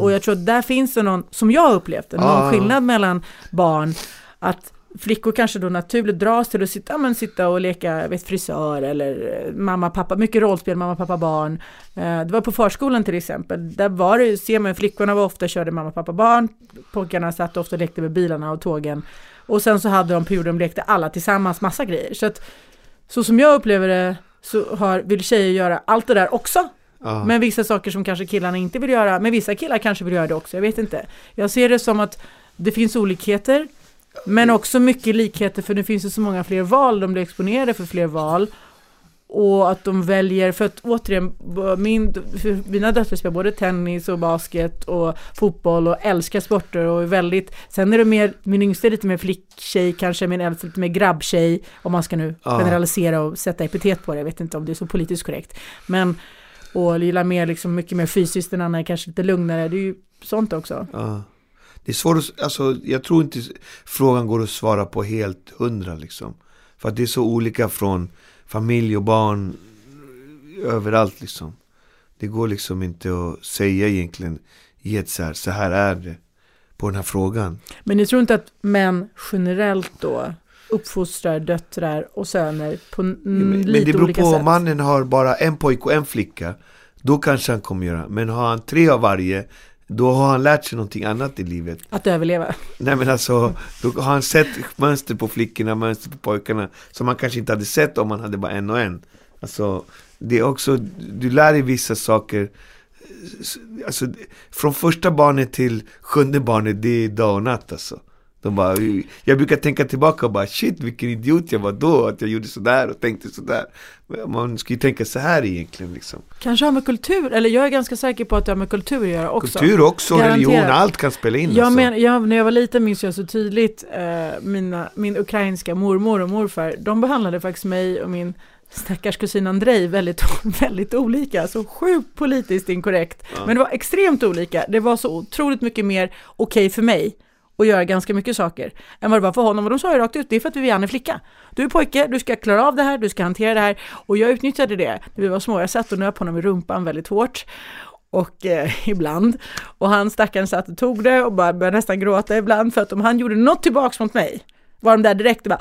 Och jag tror att där finns det någon, som jag upplevt det, någon Ah. skillnad mellan barn, att flickor kanske då naturligt dras till att sitta, men sitta och leka vet, frisör eller eh, mamma, pappa, mycket rollspel, mamma, pappa, barn. Eh, det var på förskolan till exempel, där var det, ser man, flickorna var ofta körde mamma, pappa, barn, pojkarna satt ofta och lekte med bilarna och tågen. Och sen så hade de perioder de lekte alla tillsammans, massa grejer. Så att, så som jag upplever det, så har, vill tjejer göra allt det där också. ja. Men vissa saker som kanske killarna inte vill göra, men vissa killar kanske vill göra det också, jag vet inte. Jag ser det som att det finns olikheter, men också mycket likheter för det finns ju så många fler val, de blir exponerade för fler val. Och att de väljer, för att återigen, min, mina döttrar spelar både tennis och basket och fotboll och älskar sporter och är väldigt, sen är det mer, min yngsta är lite mer flicktjej kanske, min äldsta lite mer grabbtjej, om man ska nu Ja. generalisera och sätta epitet på det, jag vet inte om det är så politiskt korrekt. Men, och gillar mer, liksom mycket mer fysiskt, den andra är kanske lite lugnare, det är ju sånt också. Ja. Det är svårt att, alltså jag tror inte frågan går att svara på helt hundra liksom. För att det är så olika från familj och barn överallt liksom. Det går liksom inte att säga egentligen, ge ett så här, så här är det på den här frågan. Men ni tror inte att män generellt då uppfostrar döttrar och söner på n- Men, men lite det beror olika på sätt? om mannen har bara en pojke och en flicka. Då kanske han kommer göra. Men har han tre av varje, då har han lärt sig någonting annat i livet. Att överleva. Nej men alltså, då har han sett mönster på flickorna, mönster på pojkarna Som man kanske inte hade sett om man hade bara en och en Alltså, det är också, du lär dig vissa saker Alltså, från första barnet till sjunde barnet, det är dag och natt alltså de bara, jag brukar tänka tillbaka och bara shit vilken idiot jag var då att jag gjorde sådär och tänkte sådär Man ska ju tänka så här egentligen liksom Kanske har med kultur, eller jag är ganska säker på att det har med kultur att göra också. Kultur också, religion, Garanterat. allt kan spela in Jag alltså. men, jag, när jag var liten minns jag så tydligt eh, mina, min ukrainska mormor och morfar, de behandlade faktiskt mig och min stackars kusin Andrei väldigt, [LAUGHS] väldigt olika, så sjukt politiskt inkorrekt. Ja. Men det var extremt olika, det var så otroligt mycket mer okej för mig och göra ganska mycket saker än vad det var för honom. Och de sa ju rakt ut, det är för att Vivian är flicka. Du är pojke, du ska klara av det här, du ska hantera det här. Och jag utnyttjade det när vi var små. Jag satt och nöp honom i rumpan väldigt hårt. Och eh, ibland. Och han stackaren satt och tog det och bara började nästan gråta ibland. För att om han gjorde något tillbaks mot mig var de där direkt och bara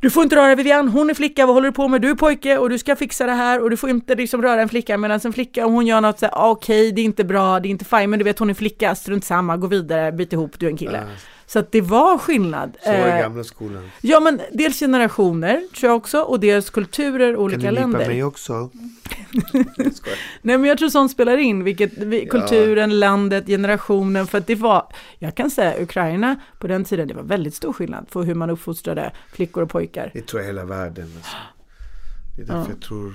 Du får inte röra Vivian, hon är flicka, vad håller du på med? Du är pojke och du ska fixa det här och du får inte liksom röra en flicka medan en flicka om hon gör något så här, "Ah, okej det är inte bra, det är inte fine men du vet hon är flicka, strunt samma, gå vidare, byt ihop, du är en kille. Så att det var skillnad. Så var Eh, gamla skolan Ja men dels generationer tror jag också och dels kulturer, Kan olika du lipa länder. mig också? [LAUGHS] Nej men jag tror sånt spelar in, vilket, vi, Ja. kulturen, landet, generationen, för att det var, jag kan säga Ukraina på den tiden, det var väldigt stor skillnad på hur man uppfostrade flickor och pojkar. Det tror jag hela världen alltså. Det är därför Ja. jag tror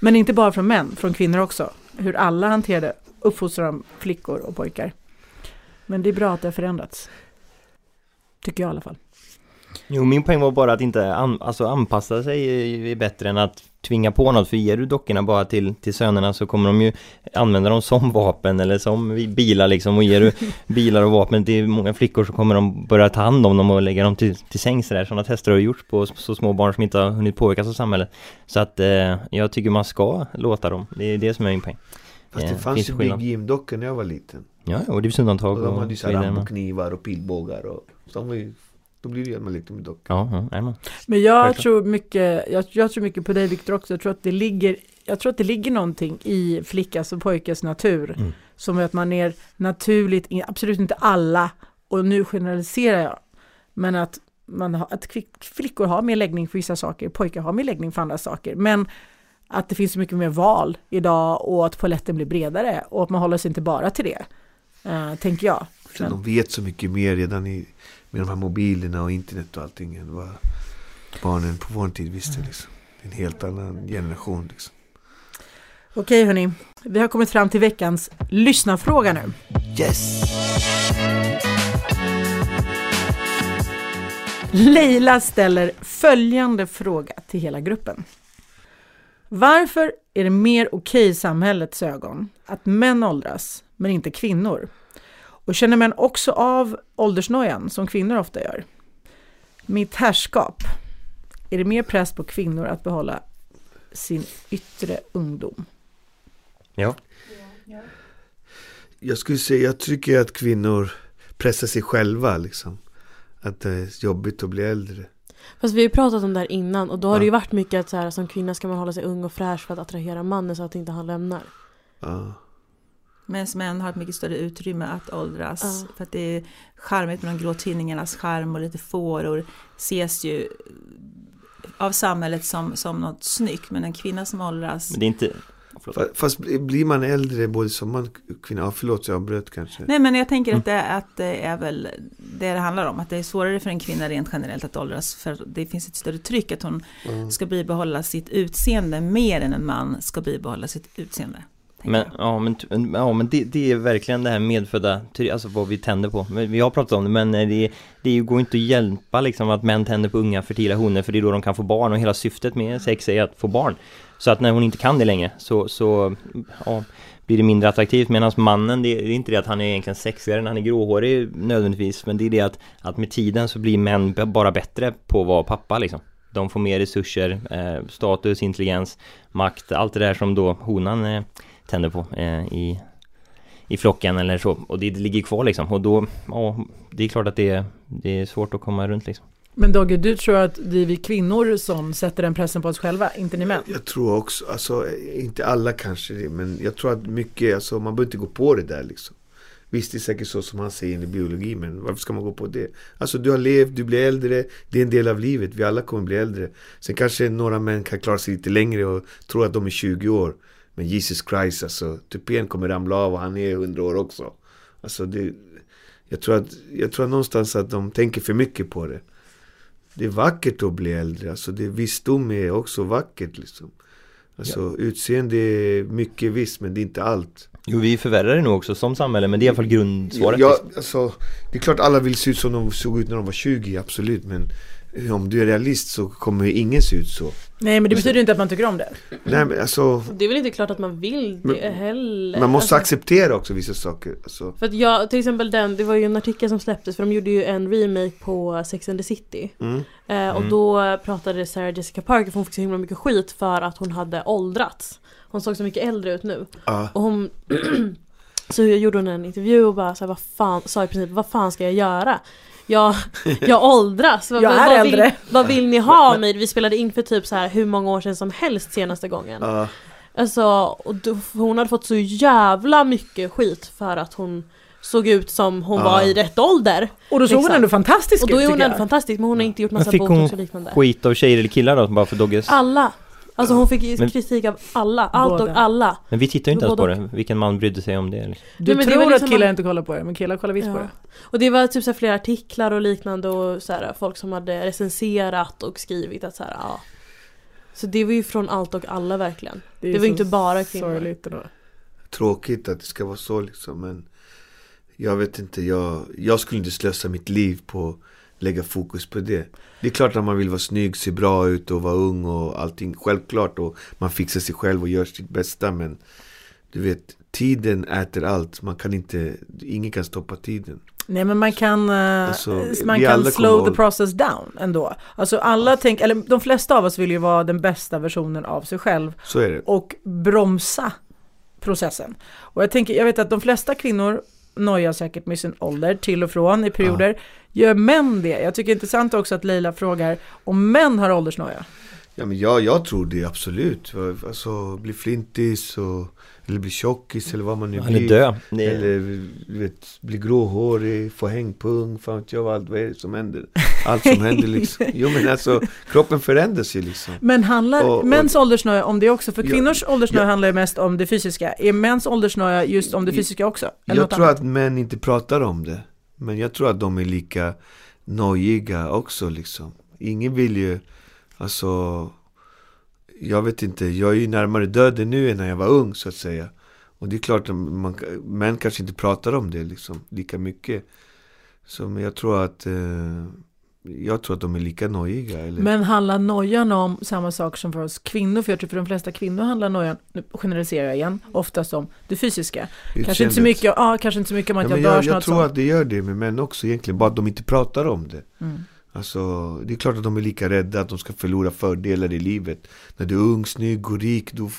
Men inte bara från män, från kvinnor också. Hur alla hanterade, uppfostrade de flickor och pojkar. Men det är bra att det har förändrats. Tycker jag i alla fall. Jo, min poäng var bara att inte an, alltså anpassa sig är- bättre än att tvinga på något, för ger du dockorna bara till, till sönerna så kommer de ju använda dem som vapen eller som bilar liksom och ger du [LAUGHS] bilar och vapen till många flickor så kommer de börja ta hand om dem och lägga dem till, till sängs där. Sådana tester har gjorts på så små barn som inte har hunnit påverkas av samhället. Så att eh, jag tycker man ska låta dem, det är det som är min poäng. Fast det fanns finns ju. Big Jim-dockor när jag var liten Ja, ja, och det finns undantag Och de hade ju så Rambo-knivar och pilbågar och så de var ju, Då blir det ju man lekte med dockor Ja, ja. Men jag Självklart. tror mycket, jag, jag tror mycket på dig Viktor också. Jag tror att det ligger, jag tror att det ligger någonting i flickas och pojkes natur. Mm. Som att man är naturligt, absolut inte alla, och nu generaliserar jag, men att man har, att flickor har mer läggning för vissa saker, pojkar har mer läggning för andra saker. Men att det finns så mycket mer val idag och att paletten blir bredare och att man håller sig inte bara till det, uh, tänker jag. Men. De vet så mycket mer redan i, med de här mobilerna och internet och allting än vad barnen på vår tid visste. Liksom. En helt annan generation. Liksom. Okej hörni, vi har kommit fram till veckans lyssnarfråga nu. Yes! Leila ställer följande fråga till hela gruppen. Varför är det mer okej i samhällets ögon att män åldras, men inte kvinnor? Och känner män också av åldersnojan, som kvinnor ofta gör? Mitt härskap, är det mer press på kvinnor att behålla sin yttre ungdom? Ja. Jag skulle säga, jag tycker att kvinnor pressar sig själva liksom. Att det är jobbigt att bli äldre. Fast vi har ju pratat om det här innan och då har ja. det ju varit mycket att så här, som kvinna ska man hålla sig ung och fräsch för att attrahera mannen så att inte han lämnar. Ja. Medan män har ett mycket större utrymme att åldras. Ja. För att det är charmigt med de grå tidningarnas charm och lite fåror ses ju av samhället som, som något snyggt. Men en kvinna som åldras... Men det är inte, Fast blir man äldre både som man och kvinna, ja, förlåt jag avbröt kanske. Nej men jag tänker att mm. det, att det är väl det det handlar om, att det är svårare för en kvinna rent generellt att åldras för det finns ett större tryck att hon mm. ska bibehålla sitt utseende mer än en man ska bibehålla sitt utseende. Men, ja, men, ja, men det, det, är verkligen det här medfödda, alltså vad vi tänder på. Vi har pratat om det, men det, det går inte att hjälpa liksom att män tänder på unga fertila honor, för det är då de kan få barn och hela syftet med sex är att få barn. Så att när hon inte kan det längre så, så ja, blir det mindre attraktivt medan mannen, det är inte det att han är egentligen sexigare än han är gråhårig nödvändigtvis men det är det att, att med tiden så blir män bara bättre på att vara pappa liksom. De får mer resurser, eh, status, intelligens, makt, allt det där som då honan eh, tänder på eh, i, i flocken eller så. Och det, det ligger kvar liksom. Och då, ja, det är klart att det, det är svårt att komma runt liksom. Men Dogge, du tror att det är vi kvinnor som sätter den pressen på oss själva, inte ni män? Jag tror också, alltså inte alla kanske det, men jag tror att mycket, alltså man behöver inte gå på det där liksom. Visst, det är säkert så som han säger i biologi, men varför ska man gå på det? Alltså du har levt, du blir äldre, det är en del av livet, vi alla kommer bli äldre. Sen kanske några män kan klara sig lite längre och tro att de är 20 år. Men Jesus Christ, alltså tupén kommer ramla av och han är 100 år också. Alltså det, jag tror att, jag tror någonstans att de tänker för mycket på det det är vackert att bli äldre. Alltså det, visdom är också vackert liksom. Alltså ja. utseende är mycket visst men det är inte allt. Jo vi förvärrar det nog också som samhälle men det är i alla fall grundsvaret. Ja, liksom. alltså, det är klart alla vill se ut som de såg ut när de var 20, absolut. Men om du är realist så kommer ingen se ut så. Nej men det betyder inte att man tycker om det. Nej men alltså. Det är väl inte klart att man vill det men, heller. Man måste alltså, acceptera också vissa saker. Alltså. För att jag, till exempel den, det var ju en artikel som släpptes för de gjorde ju en remake på Sex and the City. Mm. Eh, och mm. då pratade Sarah Jessica Parker, för hon fick så himla mycket skit för att hon hade åldrats. Hon såg så mycket äldre ut nu. Uh. Och hon [CLEARS THROAT] Så gjorde hon en intervju och bara så här, vad fan, sa i princip vad fan ska jag göra? Jag, jag åldras. jag är vad äldre. Vill, vad vill ni ha av mig? Vi spelade in för typ så här hur många år sedan som helst senaste gången. Uh. Alltså, och då, hon hade fått så jävla mycket skit för att hon såg ut som hon uh. var i rätt ålder. Och då såg liksom. hon ändå fantastisk ut Och då är hon ändå fantastisk men hon har inte gjort massa botox och liknande. Fick hon skit av tjejer eller killar då bara för Dogges? Alla! Alltså hon fick men, kritik av alla, allt och alla. Men vi tittar ju inte ens på det, vilken man brydde sig om det eller? Du Nej, tror liksom att killar man... inte kollar på det, men killar kollar visst ja. på det. Och det var typ så flera artiklar och liknande och så här, folk som hade recenserat och skrivit att så här, ja. Så det var ju från allt och alla verkligen. Det, det var ju inte bara kvinnor. Sorgligt då. Tråkigt att det ska vara så liksom, men jag vet inte, jag, jag skulle inte slösa mitt liv på lägga fokus på det. Det är klart att man vill vara snygg, se bra ut och vara ung och allting. Självklart och man fixar sig själv och gör sitt bästa men du vet, tiden äter allt. Man kan inte, ingen kan stoppa tiden. Nej men man kan, uh, alltså, man kan slow the process down ändå. Alltså alla ja. tänker, eller de flesta av oss vill ju vara den bästa versionen av sig själv. Så är det. Och bromsa processen. Och jag tänker, jag vet att de flesta kvinnor nojar säkert med sin ålder till och från i perioder. Ja. Gör män det? Jag tycker det är intressant också att Leila frågar om män har åldersnoja. Ja men ja, jag tror det absolut. Alltså bli flintis och eller bli tjockis eller vad man nu Eller blir. dö. Det, Eller vet, bli gråhårig, få hängpung, fan vet jag vad, allt, vad är det som händer? Allt som händer liksom. [LAUGHS] Jo men alltså, kroppen förändras ju liksom. Men handlar Och- och- mäns åldersnöje om det också? För Ja, kvinnors åldersnöje ja. handlar ju mest om det fysiska. Är mäns åldersnöje just om det Jag- fysiska också? Eller Jag tror annat? att män inte pratar om det. Men jag tror att de är lika nojiga också liksom. Ingen vill ju, alltså, jag vet inte, jag är ju närmare döden nu än när jag var ung så att säga. Och det är klart att man, män kanske inte pratar om det liksom lika mycket. Så men jag tror att, eh, jag tror att de är lika nojiga. Eller? Men handlar nojan om samma sak som för oss kvinnor? För jag tror för de flesta kvinnor handlar nojan, nu generaliserar jag igen, oftast om det fysiska. Kanske inte så mycket, ja, kanske inte så mycket om att Ja, jag bör jag, jag tror sånt. att det gör det med män också egentligen, bara att de inte pratar om det. Mm. Alltså, det är klart att de är lika rädda att de ska förlora fördelar i livet. När du är ung, snygg och rik, då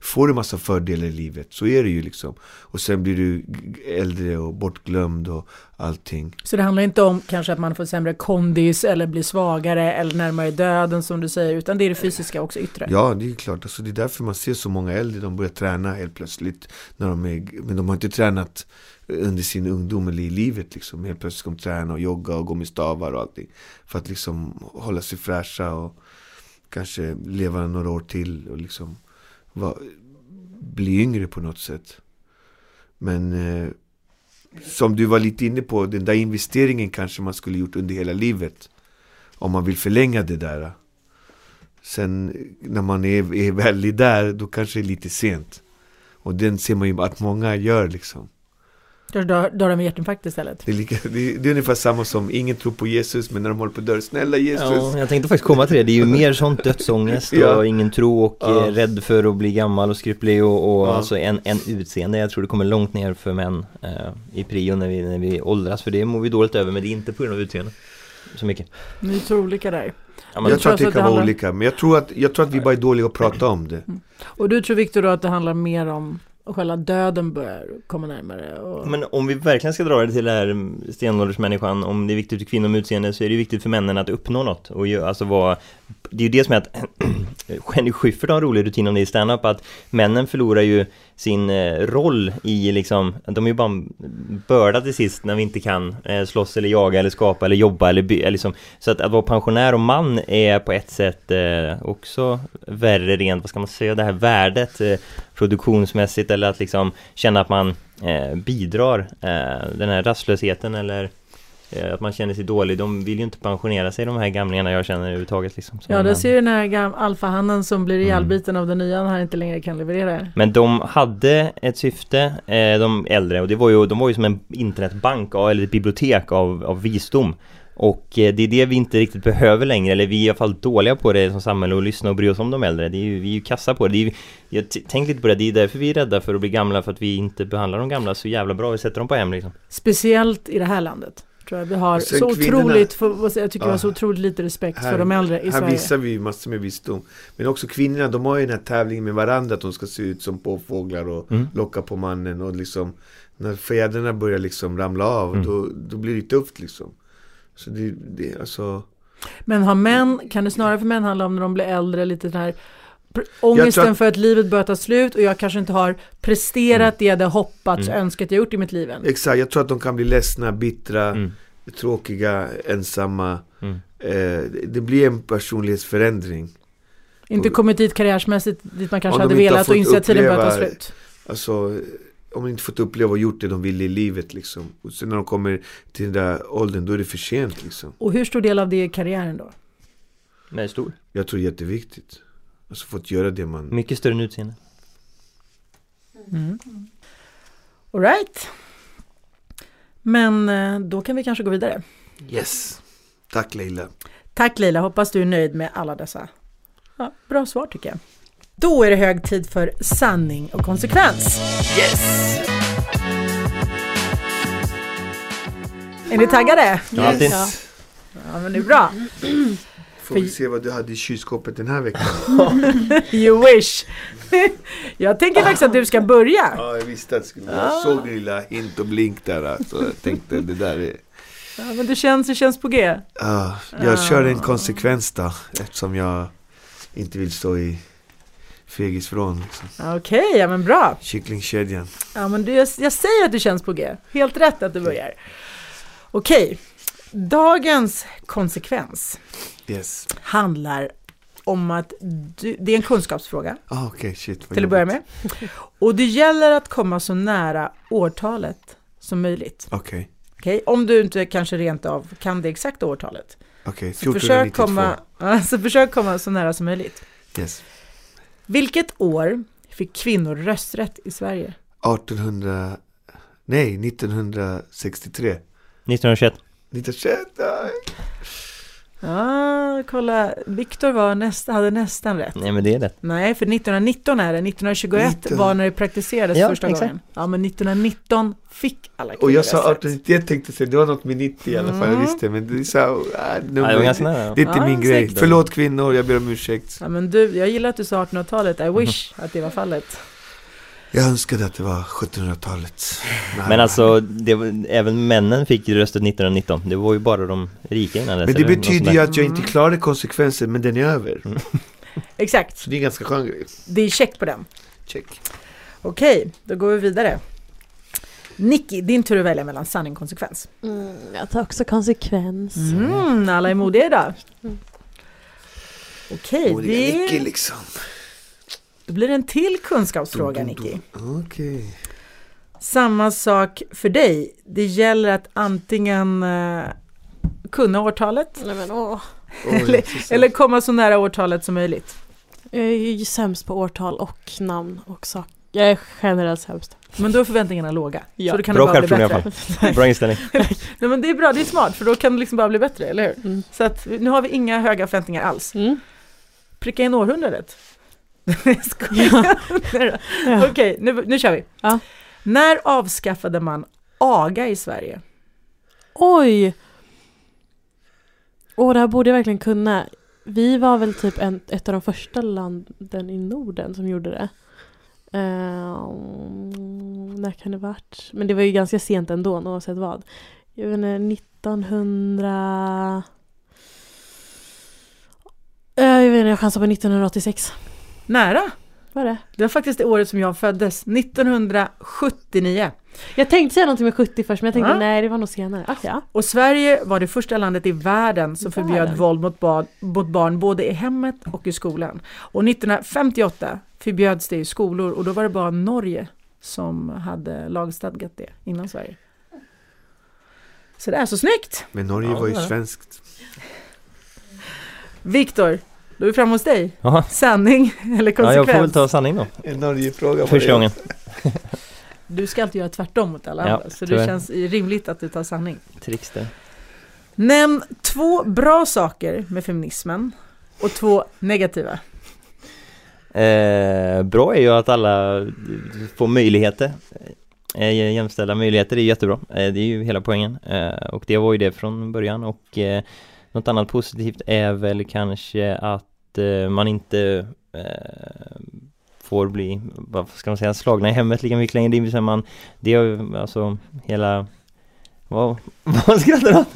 får du massa fördelar i livet. Så är det ju liksom. Och sen blir du äldre och bortglömd och allting. Så det handlar inte om kanske att man får sämre kondis eller blir svagare eller närmare döden som du säger, utan det är det fysiska också yttre. Ja, det är klart. Alltså, det är därför man ser så många äldre, de börjar träna helt plötsligt. När de är, men de har inte tränat under sin ungdom eller i livet. Liksom. Helt plötsligt ska de träna och jogga och gå med stavar och allting. För att liksom hålla sig fräscha och kanske leva några år till och liksom va, bli yngre på något sätt. Men eh, som du var lite inne på, den där investeringen kanske man skulle gjort under hela livet. Om man vill förlänga det där. Sen när man är, är väldigt där, då kanske det är lite sent. Och den ser man ju att många gör liksom. Då dör, dör de med hjärtinfarkt istället. Det är, lika, det, är, det är ungefär samma som ingen tror på Jesus, men när de håller på att dö, snälla Jesus. Ja, jag tänkte faktiskt komma till det. Det är ju [LAUGHS] mer sånt dödsångest och Ja. ingen tro och Ja. eh, rädd för att bli gammal och skruplig och, och Ja. alltså en, en utseende. Jag tror det kommer långt ner för män eh, i prio när vi, när vi åldras. För det mår vi dåligt över, men det är inte på grund av utseende. Så mycket. Ni tror olika där. Ja, men, jag tror att alltså det att kan vara handlar- olika, men jag tror, att, jag tror att vi bara är dåliga att prata om det. Och du tror Viktor då att det handlar mer om och själva döden börjar komma närmare? Och... men om vi verkligen ska dra det till det här stenåldersmänniskan, om det är viktigt för kvinnor med utseende så är det viktigt för männen att uppnå något. Och ju, alltså vara, det är ju det som är att [CLEARS THROAT] Jenny Schyffert har en rolig rutin om det i standup att männen förlorar ju sin eh, roll i liksom, de är ju bara en börda till sist när vi inte kan eh, slåss eller jaga eller skapa eller jobba eller, by, liksom, Så att, att vara pensionär och man är på ett sätt eh, också värre rent, vad ska man säga, det här värdet produktionsmässigt eller att liksom känna att man bidrar den här rastlösheten eller att man känner sig dålig. De vill ju inte pensionera sig de här gamlingarna jag känner överhuvudtaget liksom. Ja, men- ser ju den här alfahannen som blir Mm. ihjälbiten av den nya han inte längre kan leverera. Men de hade ett syfte, eh, de äldre, och det var ju, de var ju som en internetbank eller ett bibliotek av, av visdom. Och eh, det är det vi inte riktigt behöver längre, eller vi är i alla fall dåliga på det som samhälle att lyssna och bry oss om de äldre. Det är ju, vi är ju kassa på det. det är ju, jag t- tänker lite på det, det är därför vi är rädda för att bli gamla, för att vi inte behandlar de gamla så jävla bra. Vi sätter dem på hem liksom. Speciellt i det här landet. Tror jag vi har så kvinnorna- otroligt, för, jag tycker vi har Ja. så otroligt lite respekt Här- för de äldre i Här Sverige. visar vi massor med visdom. Men också kvinnorna, de har ju den här tävlingen med varandra att de ska se ut som påfåglar och Mm. locka på mannen och liksom När fjädrarna börjar liksom ramla av, Mm. då, då blir det tufft liksom. Så det, det alltså Men har män, kan det snarare för män handla om när de blir äldre, lite den här ångesten att- för att livet börjar ta slut och jag kanske inte har presterat det jag hade hoppats och Mm. önskat jag gjort i mitt liv än. Exakt, jag tror att de kan bli ledsna, bittra, Mm. tråkiga, ensamma. Mm. Eh, det- blir en personlighetsförändring. Inte kommit dit karriärsmässigt dit man kanske hade velat och fått inse att tiden börjar ta uppleva- slut. Alltså, om de inte fått uppleva och gjort det de ville i livet liksom. Och sen när de kommer till den där åldern, då är det för sent liksom. Och hur stor del av det är karriären då? Men stor. Jag tror jätteviktigt. Alltså fått göra det man... Mycket större än utseende. Mm. All right. Men eh, då kan vi kanske gå vidare. Yes! Tack Leila. Tack Leila, hoppas du är nöjd med alla dessa ja, bra svar tycker jag. Då är det hög tid för sanning och konsekvens. Yes! Är ni taggade? Ja, alltid. Ja. ja, men det är bra. Får vi se vad du hade i kylskåpet den här veckan. [LAUGHS] You wish. [LAUGHS] Jag tänker faktiskt att du ska börja. Ja, jag visste att det skulle Jag såg din lilla hint och blink där. Alltså. Jag tänkte det där är... Ja, men det känns, det känns på G. Ja, jag kör en konsekvens då. Eftersom jag inte vill stå i fegisvrån. Liksom. Okej, ja men bra. Kycklingkedjan. Ja, men du, jag, jag säger att du känns på G. Helt rätt att du börjar. Okej, dagens konsekvens Yes. handlar om att du, det är en kunskapsfråga Ah, Okej, shit. till att börja med. Och det gäller att komma så nära årtalet som möjligt. Okej, Okej, Om du inte kanske rent av kan det exakta årtalet. okej. Så försök, 1492. komma, [LAUGHS] ja, så försök komma så nära som möjligt. Yes. Vilket år fick kvinnor rösträtt i Sverige? 1800... Nej, 1963. 1921 1921. nej. Ja, kolla. Viktor var nästa, hade nästan rätt. Nej men det är rätt Nej, för 1919 är det. 1921 19. var när det praktiserades Ja, första exakt. gången. Ja, men 1919 fick alla kvinnor Och jag sa rösträtt. 1891 tänkte säga, det var något med 90 i alla fall, jag Mm. visste. Men det är så här, ah, nummer- ja, Det nära Det är inte Ja, min grej. säkert. Förlåt kvinnor, jag ber om ursäkt. Ja, men du, jag gillar att du sa 1800-talet. I wish [LAUGHS] att det var fallet. Jag önskade att det var 1700-talet. Nej. Men alltså, det var, även männen fick ju röstet 1919 Det var ju bara de rika innan dess, Men det betyder ju att jag inte klarade konsekvensen, men den är över. [LAUGHS] Exakt, Så det är en ganska skön grej. det är check på den. Check. Okej, då går vi vidare. Nicky, din tur att välja mellan sanning och konsekvens. Mm, jag tar också konsekvens. Mm, alla är modiga idag. Okej, Modiga Nicky det liksom. Då blir det en till kunskapsfråga Nicky. Okej. Samma sak för dig. Det gäller att antingen eh, kunna årtalet Nej, men, åh. Eller, eller komma så nära årtalet som möjligt. Jag är ju sämst på årtal och namn och sak. Jag är generellt sämst. Men då är förväntningarna låga. Ja. Så då kan Bra det bara bli självförtroende i alla fall Bra inställning [LAUGHS] Nej, men det är bra, det är smart för då kan det liksom bara bli bättre, eller hur? Mm. Så att nu har vi inga höga förväntningar alls. Mm. Pricka in århundradet. Jag skojar. [LAUGHS] Ja. Okej, nu, nu kör vi. Ja. När avskaffade man aga i Sverige? Oj! Åh, det här borde jag verkligen kunna. Vi var väl typ en, ett av de första landen i Norden som gjorde det. Ehm, när kan det varit? Men det var ju ganska sent ändå, oavsett vad. Jag vet inte, 1900... Eh, Jag vet inte, jag chansar på 1986. Nära. Vad är det? Det var faktiskt det året som jag föddes, 1979. Jag tänkte säga någonting med 70 först, men jag tänkte Ja. nej, det var nog senare. Ah, ja. Och Sverige var det första landet i världen som förbjöd Världen? våld mot barn, mot barn både i hemmet och i skolan. Och 1958 förbjöds det i skolor och då var det bara Norge som hade lagstadgat det innan Sverige. Så det är så snyggt! Men Norge Ja, var ju svenskt. Viktor, då är vi framme hos dig. Jaha, Sanning [LAUGHS] eller ja, konsekvens? jag får väl ta sanning då. En Norge-fråga Första gången. [LAUGHS] Du ska alltid göra tvärtom mot alla Ja, andra, så det känns rimligt att du tar sanning. Trickster. Nämn två bra saker med feminismen och två negativa. Eh, bra är ju att alla får möjligheter. Eh, Jämställda möjligheter är jättebra. Eh, Det är ju hela poängen. Eh, Och det var ju det från början. Och eh, något annat positivt är väl kanske att eh, man inte eh, Får bli, vad ska man säga, slagna i hemmet lika mycket längre Det vill säga man Det är ju alltså hela Vad, [LAUGHS] vad skrattar du åt?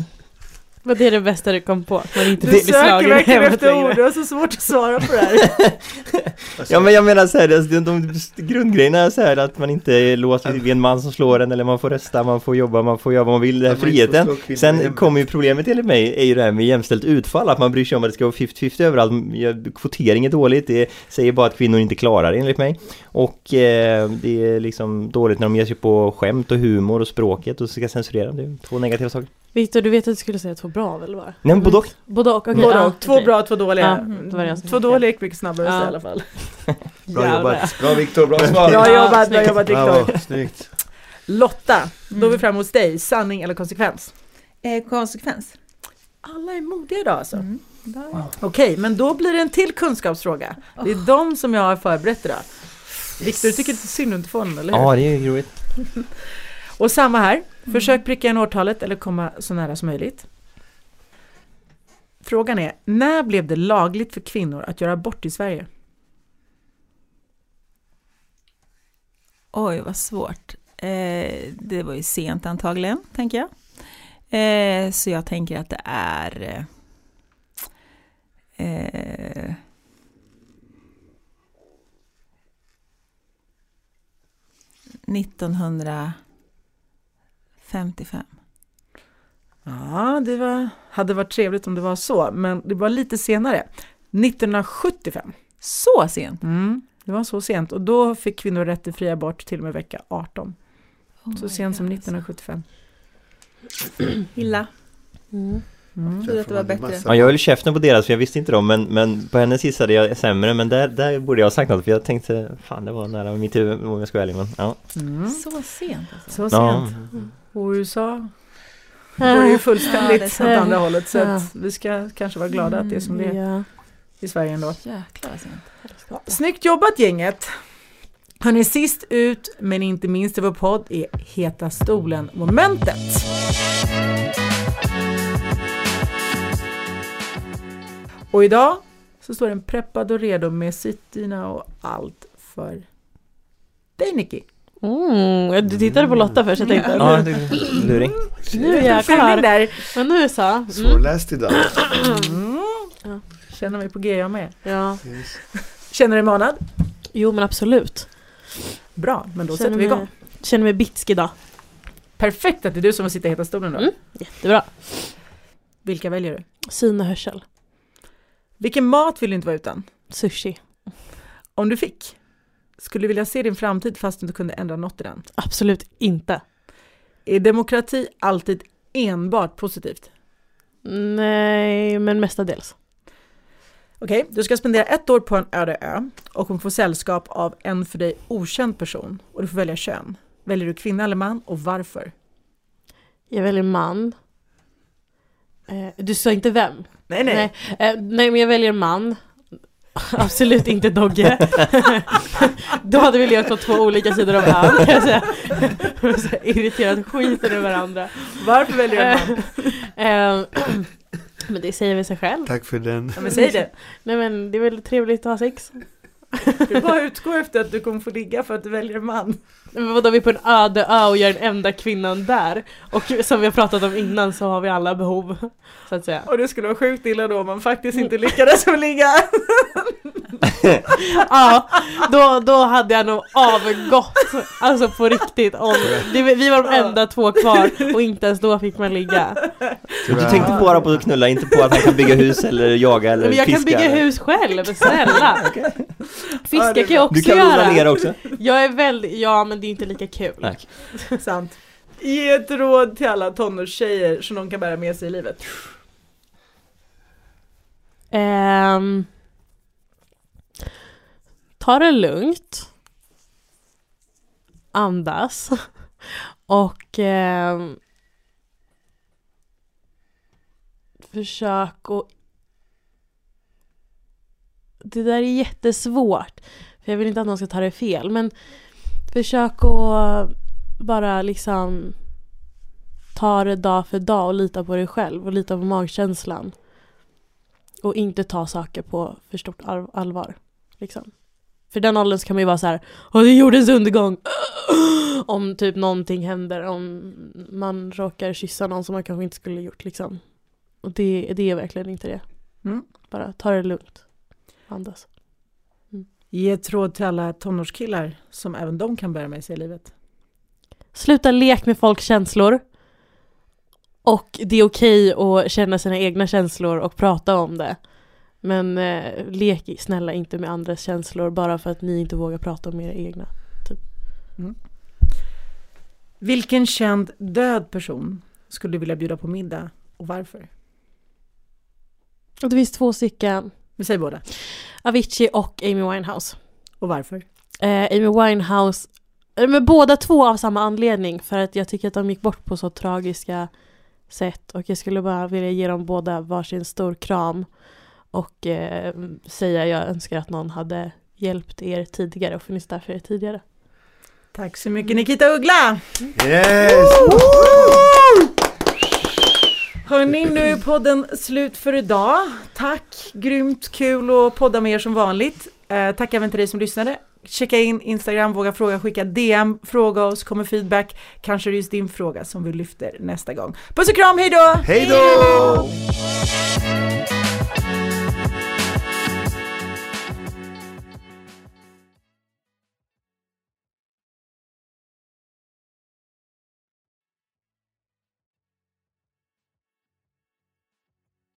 [LAUGHS] Men det är det bästa du kom på. att Man inte Du blir söker verkligen efter ord, du har så svårt att svara på det här. [LAUGHS] Ja men jag menar såhär, de, de, de grundgrejerna är så här att man inte är låst vid en man som slår en eller man får rösta, man får jobba, man får göra vad man vill, den här friheten. Sen kommer ju problemet enligt mig, är ju det här med jämställt utfall, att man bryr sig om att det ska vara 50-50 överallt. Kvotering är dåligt, det säger bara att kvinnor inte klarar det enligt mig. Och eh, det är liksom dåligt när de ger sig på skämt och humor och språket och ska censurera, det är två negativa saker. Victor, du vet att du skulle säga två bra väl? Var? Nej men både och. Både och, okej. Både och. Två bra, två dåliga. Ja, det var det jag som två dåliga gick mycket snabbare Ja. i alla fall. [LAUGHS] Bra jobbat. Bra Viktor, bra svar. Bra Ja, jobbat, bra jobbat Viktor. snyggt. Lotta, då är vi framme hos dig. Sanning eller konsekvens? Eh, konsekvens. Alla är modiga idag alltså. Mm. Där. Okej, men då blir det en till kunskapsfråga. Det är de som jag har förberett idag. Viktor, du tycker inte synd om inte får eller hur? Ja det är roligt. [LAUGHS] Och samma här, mm. försök pricka in årtalet eller komma så nära som möjligt. Frågan är, när blev det lagligt för kvinnor att göra abort i Sverige? Oj, vad svårt. Eh, det var ju sent antagligen, tänker jag. Eh, så jag tänker att det är... Eh, eh 1955. Ja, det var, hade varit trevligt om det var så, men det var lite senare. 1975. Så sent? Mm, det var så sent och då fick kvinnor rätt till fri abort till och med vecka 18. Oh så sent som God, 1975. Illa. Mm. Mm. att det var bättre. Ja, jag höll käften på deras för jag visste inte dem men, men på hennes gissade jag sämre men där, där borde jag ha sagt något för jag tänkte fan det var nära mitt huvud om jag ska vara ärlig men ja. Mm. Så sent alltså. Så ja. sent. Och USA går ju fullständigt Ja, åt andra hållet så Ja. vi ska kanske vara glada att det är som det är Ja. i Sverige ändå. Jäklar. Ja, snyggt jobbat gänget! Hörni, sist ut men inte minst i vår podd är Heta stolen-momentet. Och idag så står den preppad och redo med sittina och allt för dig Nicky. Mm, du tittade på Lotta först, jag tänkte Ja, nu, det- luring. nu jäklar. där. Men nu så. Mm. Svårläst idag. Mm. Ja. Känner mig på G jag med. Ja. Känner dig manad? Jo men absolut. Bra, men då Känner sätter vi igång. mig- Känner mig bitsk idag. Perfekt att det är du som får sitta i Heta stolen då. Mm. Jättebra. Vilka väljer du? Syn och hörsel. Vilken mat vill du inte vara utan? Sushi. Om du fick, skulle du vilja se din framtid fast du inte kunde ändra något i den? Absolut inte. Är demokrati alltid enbart positivt? Nej, men mestadels. Okej, du ska spendera ett år på en öde ö och kommer få sällskap av en för dig okänd person och du får välja kön. Väljer du kvinna eller man och varför? Jag väljer man. Eh, du sa inte vem? Nej, nej. Nej, eh, nej men jag väljer man. [LAUGHS] Absolut inte Dogge. [LAUGHS] Då hade vi levt på två olika sidor av ön Irriterat skiten ur varandra. Varför väljer du en man? [LAUGHS] Eh, [CLEARS THROAT] Men det säger väl sig själv. Tack för den. Ja, men säg det. Nej men det är väl trevligt att ha sex. Du bara utgår efter att du kommer få ligga för att du väljer man. Men vadå, vi är på en öde ö och jag är den enda kvinnan där. Och som vi har pratat om innan så har vi alla behov. Så att säga. Och det skulle vara sjukt illa då om man faktiskt inte lyckades att ligga. [LAUGHS] Ja, då, då hade jag nog avgått. Alltså på riktigt. Om, det, vi var de enda två kvar och inte ens då fick man ligga. Du tänkte bara på att knulla, inte på att han kan bygga hus eller jaga eller Men jag fiska? kan bygga hus själv, snälla. [LAUGHS] Ja, [LAUGHS] Fiska kan jag också Du kan göra. onanera också? [LAUGHS] Jag är väldigt, ja men det är inte lika kul. Nej. [LAUGHS] Sant. Ge ett råd till alla tonårstjejer som de kan bära med sig i livet. Ehm, ta det lugnt. Andas. Och ehm, försök att... Det där är jättesvårt. För jag vill inte att någon ska ta det fel. Men försök att bara liksom ta det dag för dag och lita på dig själv och lita på magkänslan. Och inte ta saker på för stort all- allvar. Liksom. För den åldern så kan man ju vara så här, Åh, det är jordens undergång! [GASPS] Om typ någonting händer, om man råkar kyssa någon som man kanske inte skulle gjort liksom. Och det, det är verkligen inte det. Mm. Bara ta det lugnt. Andas. Ge ett råd till alla tonårskillar som även de kan bära med sig i livet. Sluta lek med folks känslor. Och det är okej att känna sina egna känslor och prata om det. Men eh, lek snälla inte med andras känslor bara för att ni inte vågar prata om era egna. Vilken känd död person skulle du vilja bjuda på middag och varför? Och det finns två stycken. Vi säger båda. Avicii och Amy Winehouse. Och varför? Eh, Amy Winehouse, eh, men båda två av samma anledning för att jag tycker att de gick bort på så tragiska sätt och jag skulle bara vilja ge dem båda varsin stor kram och eh, säga jag önskar att någon hade hjälpt er tidigare och funnits där för er tidigare. Tack så mycket Nikita Uggla! Yes! Hörni, nu är podden slut för idag. Tack, grymt kul att podda med er som vanligt. Eh, tack även till dig som lyssnade. Checka in Instagram, våga fråga, skicka DM, fråga oss, kommer feedback. Kanske det är just din fråga som vi lyfter nästa gång. Puss och kram, hej då! Hej då!